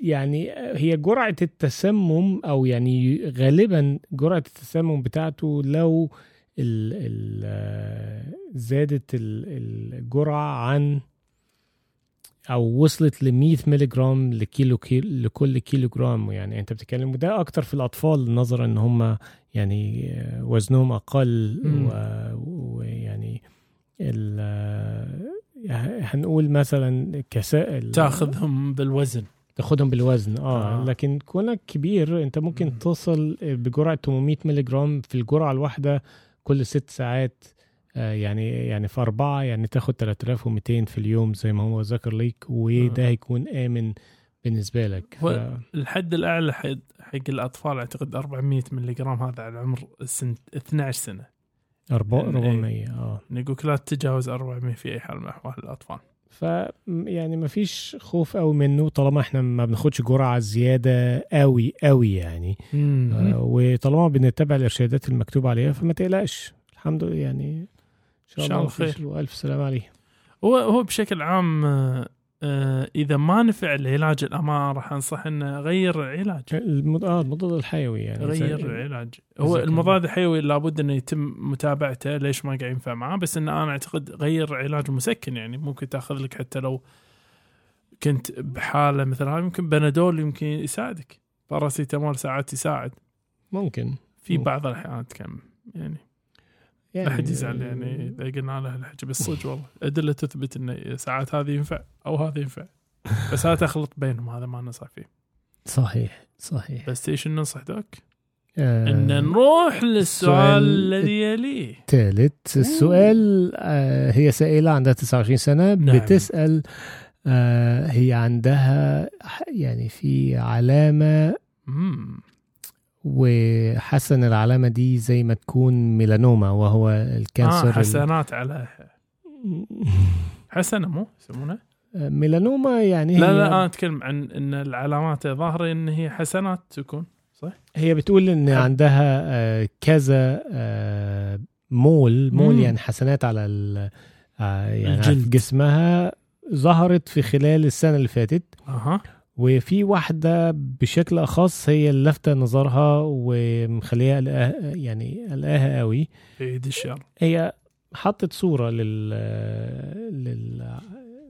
يعني هي جرعة التسمم أو يعني غالبا جرعة التسمم بتاعته لو ال ال آه، زادت ال- الجرعة عن أو وصلت ل 100 ملي جرام لكيلو كيلو لكل كيلو جرام يعني أنت بتتكلم وده أكتر في الأطفال نظرا إن هم يعني آه، وزنهم. و- ويعني ال- آه، هنقول مثلا كسائل تاخذهم بالوزن. تاخدهم بالوزن آه, آه. لكن كونك كبير أنت ممكن مم. توصل بجرعة 800 ملي جرام في الجرعة الواحدة كل ست ساعات يعني يعني في أربعة يعني تاخد 3200 في اليوم زي ما هو ذكر ليك وده آه. هيكون آمن بالنسبة لك. ف... الحد الأعلى حق حق الأطفال أعتقد 400 ملي جرام هذا على عمر سنة 12 سنة. أربع- يعني 400 آه. يقول لا تتجاوز 400 في أي حال من أحوال الأطفال. ف يعني ما فيش خوف قوي منه طالما إحنا ما بناخدش جرعة زيادة قوي قوي يعني. آه وطالما بنتبع الإرشادات المكتوب عليها فما تقلقش. الحمد لله يعني شاء شاء الله خير. والف سلام عليه هو هو بشكل عام آه، آه، إذا ما نفع العلاج الامام راح أنصح إنه غير العلاج المض... آه المضاد الحيوي يعني. غير العلاج هو المضاد الحيوي لابد إنه يتم متابعته ليش ما قاعد ينفع معاه؟ بس انه أنا أعتقد غير علاج مسكن يعني. ممكن تأخذ لك حتى لو كنت بحالة مثل هاي يمكن بنادول يمكن يساعدك. باراسيتامول ساعات يساعد. ممكن. في مم. بعض الاحيانات كم يعني. لا يعني حد يزعل يعني إذا قلنا له الحكي بالصدق والله. أدلة تثبت إن ساعات هذه ينفع أو هذا ينفع. بس لا تخلط بينهم هذا ما ننصح فيه. صحيح صحيح. بس إيش ننصح دوك؟ آه إن نروح للسؤال السؤال الذي يليه. ثالث السؤال آه هي سائلة عندها 29 سنة نعم. بتسأل آه هي عندها يعني في علامة مم. وحاسة ان العلامة دي زي ما تكون ميلانوما وهو الكانسر آه حسنات عليها [laughs] حسنة مو يسمونها؟ آه، ميلانوما يعني لا هي لا أنا أتكلم عن إن العلامات ظاهره إن هي حسنات تكون هي بتقول إن. عندها آه، كذا آه، مول مول مم. يعني حسنات على ال- يعني الجلد. جسمها ظهرت في خلال السنة اللي فاتت أها وفي واحدة بشكل أخص هي اللي لافتة نظرها ومخليها قلقاها يعني قلقاها قوي. بعيد الشر هي حطت صورة لل لل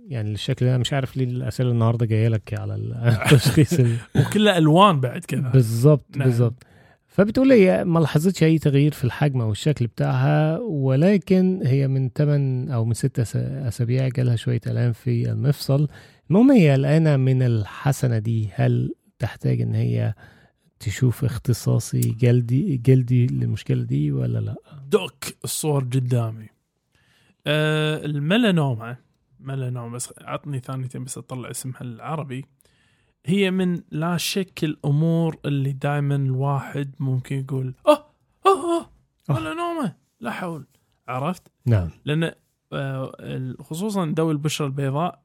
يعني الشكل أنا مش عارف ليه الأسئلة النهارده جاية لك على [laughs] التشخيص ال- وكلها الوان بعد كذا بالظبط نعم. بالظبط. فبتقول هي ما لاحظتش أي تغيير في الحجم أو الشكل بتاعها ولكن هي من 8 أو من 6 أسابيع جالها شوية ألام في المفصل. المهم هي قلقانه من الحسنة دي هل تحتاج إن هي تشوف اختصاصي جلدي جلدي للمشكلة دي ولا لأ؟ دوك الصور قدامي. آه الميلانوما ميلانوما بس عطني ثانيتين بس أطلع اسمها العربي. هي من لا شك الأمور اللي دائما الواحد ممكن يقول أه أه أه آه. ميلانوما لا حول. عرفت؟ نعم. لأن آه، خصوصا ذوي البشرة البيضاء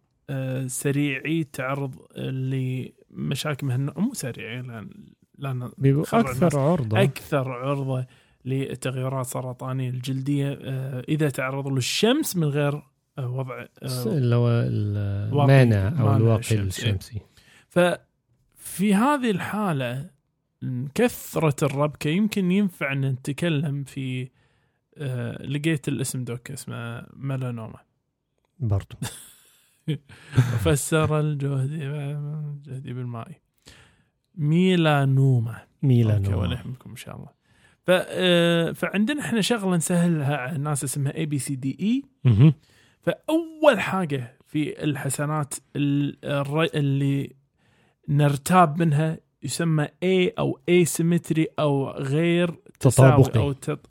سريعي التعرض لمشاكل من هالنوع. مو سريعي لأن لأن. أكثر عرضة. أكثر عرضة للتغيرات السرطانيه الجلدية. آه، إذا تعرضوا للشمس من غير آه، وضع آه، اللي هو المانع أو الواقي إيه. الشمسي. ففي هذه الحالة من كثرة الربكة يمكن ينفع إن نتكلم في آه، لقيت الاسم دوك، اسمه ميلانوما. برضو. [laughs] [laughs] فسر الجهدي الجهدي بالماء. ميلانوما. أوكي ميلانو ولا يهمكم إن شاء الله. ف آه، فعندنا إحنا شغلة نسهلها على الناس اسمها اي بي سي دي اي. فأول حاجة في الحسنات اللي نرتاب منها يسمى A أو asymmetry أو غير تطابقي. أو تط...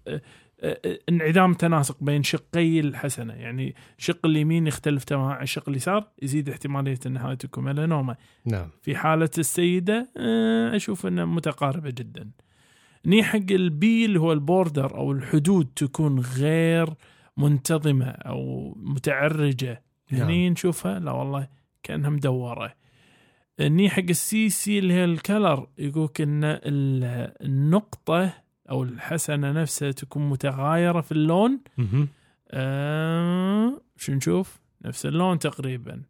انعدام تناسق بين شقي الحسنة. يعني شق اليمين يختلف تماما عن الشق اليسار يزيد احتمالية انها تكون ميلانوما. نعم. في حالة السيدة آه، أشوف أنها متقاربة جدا. ني حق ال B اللي هو ال border أو الحدود تكون غير منتظمة أو متعرجة. نعم. هني نشوفها؟ لا والله كأنها مدورة. الني حق ال C، C اللي هي ال color يقولك أن ال- النقطة أو الحسنة نفسها تكون متغايرة في اللون. آه شو نشوف؟ نفس اللون تقريبا.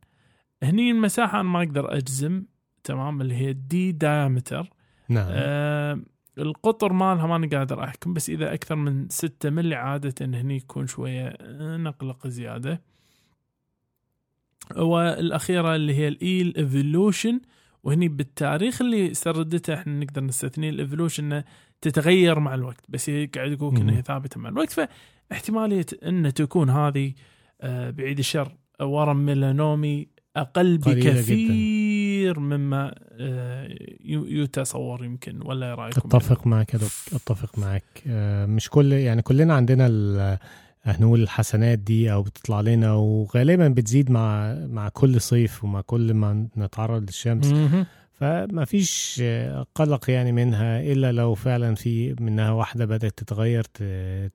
هني المساحة أنا ما أقدر أجزم تمام اللي هي D diameter نعم. آه القطر مالها ما أنا قادر أحكم بس إذا أكثر من 6 ملي عادة هني يكون شوية آه، نقلق زيادة. والأخيرة اللي هي ال E، evolution وهني بالتاريخ اللي سردته إحنا نقدر نستثني ال evolution إنه تتغير مع الوقت بس هي قاعد يقول انها ثابتة مع الوقت. فاحتمالية ان تكون هذه آه، بعيد الشر ورم ميلانومي أقل بكثير مما آه، يتصور يمكن ولا رأيكم؟ أتفق معك أتفق معك. آه، مش كل يعني كلنا عندنا ال- هنقول الحسنات دي أو بتطلع لنا وغالبا بتزيد مع مع كل صيف ومع كل ما نتعرض للشمس. فما فيش قلق يعني منها إلا لو فعلا في منها واحدة بدأت تتغير ت...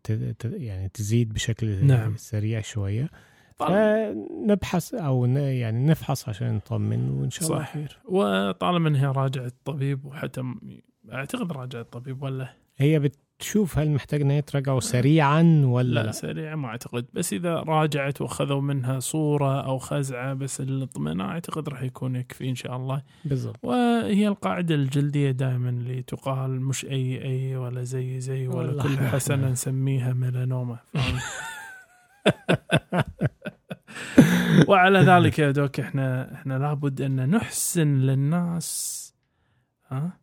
ت... ت... يعني تزيد بشكل نعم. سريع شوية فنبحث أو ن... يعني نفحص عشان نطمن وإن شاء الله. خير وطالما إنها راجعت الطبيب وحتى أعتقد راجعت الطبيب ولا هي بتشوف هل محتاج إن هي تراجعه سريعا ولا لا لا, سريع ما أعتقد. بس إذا راجعت وأخذوا منها صورة أو خزعة بس الاطمئنان أعتقد راح يكون يكفي إن شاء الله. بالضبط. وهي القاعدة الجلدية دائما اللي تقال مش أي أي ولا زي زي ولا كل حسنة [laughs] نسميها ميلانوما؟ [laughs] وعلى ذلك يا دوك إحنا إحنا لابد أن نحسن للناس ها؟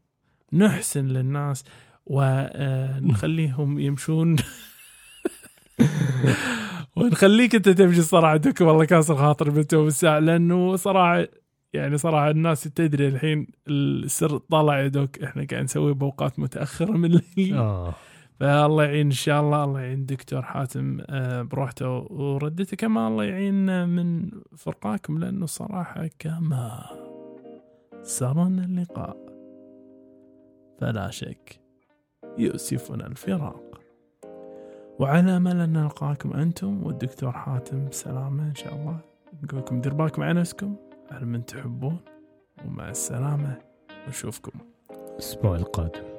نحسن للناس. ونخليهم يمشون. ونخليك أنت تمشي صراحة دوك والله كاسر خاطر بالتو بالساعة لأنه صراحة يعني صراحة الناس تدري الحين السر طلع يا دوك. إحنا قاعد نسوي باوقات متأخرة من الليل. آه. فالله يعين إن شاء الله. الله يعين دكتور حاتم آه، بروحته. وردته كمان الله يعين من فرقاكم. لأنه صراحة كما سرنا اللقاء. فلا شك. يؤسفنا الفراق وعلى امل ان نلقاكم أنتم والدكتور حاتم بسلامه إن شاء الله. نقول لكم دير بالكم على نفسكم على من تحبون ومع السلامة. ونشوفكم الأسبوع القادم.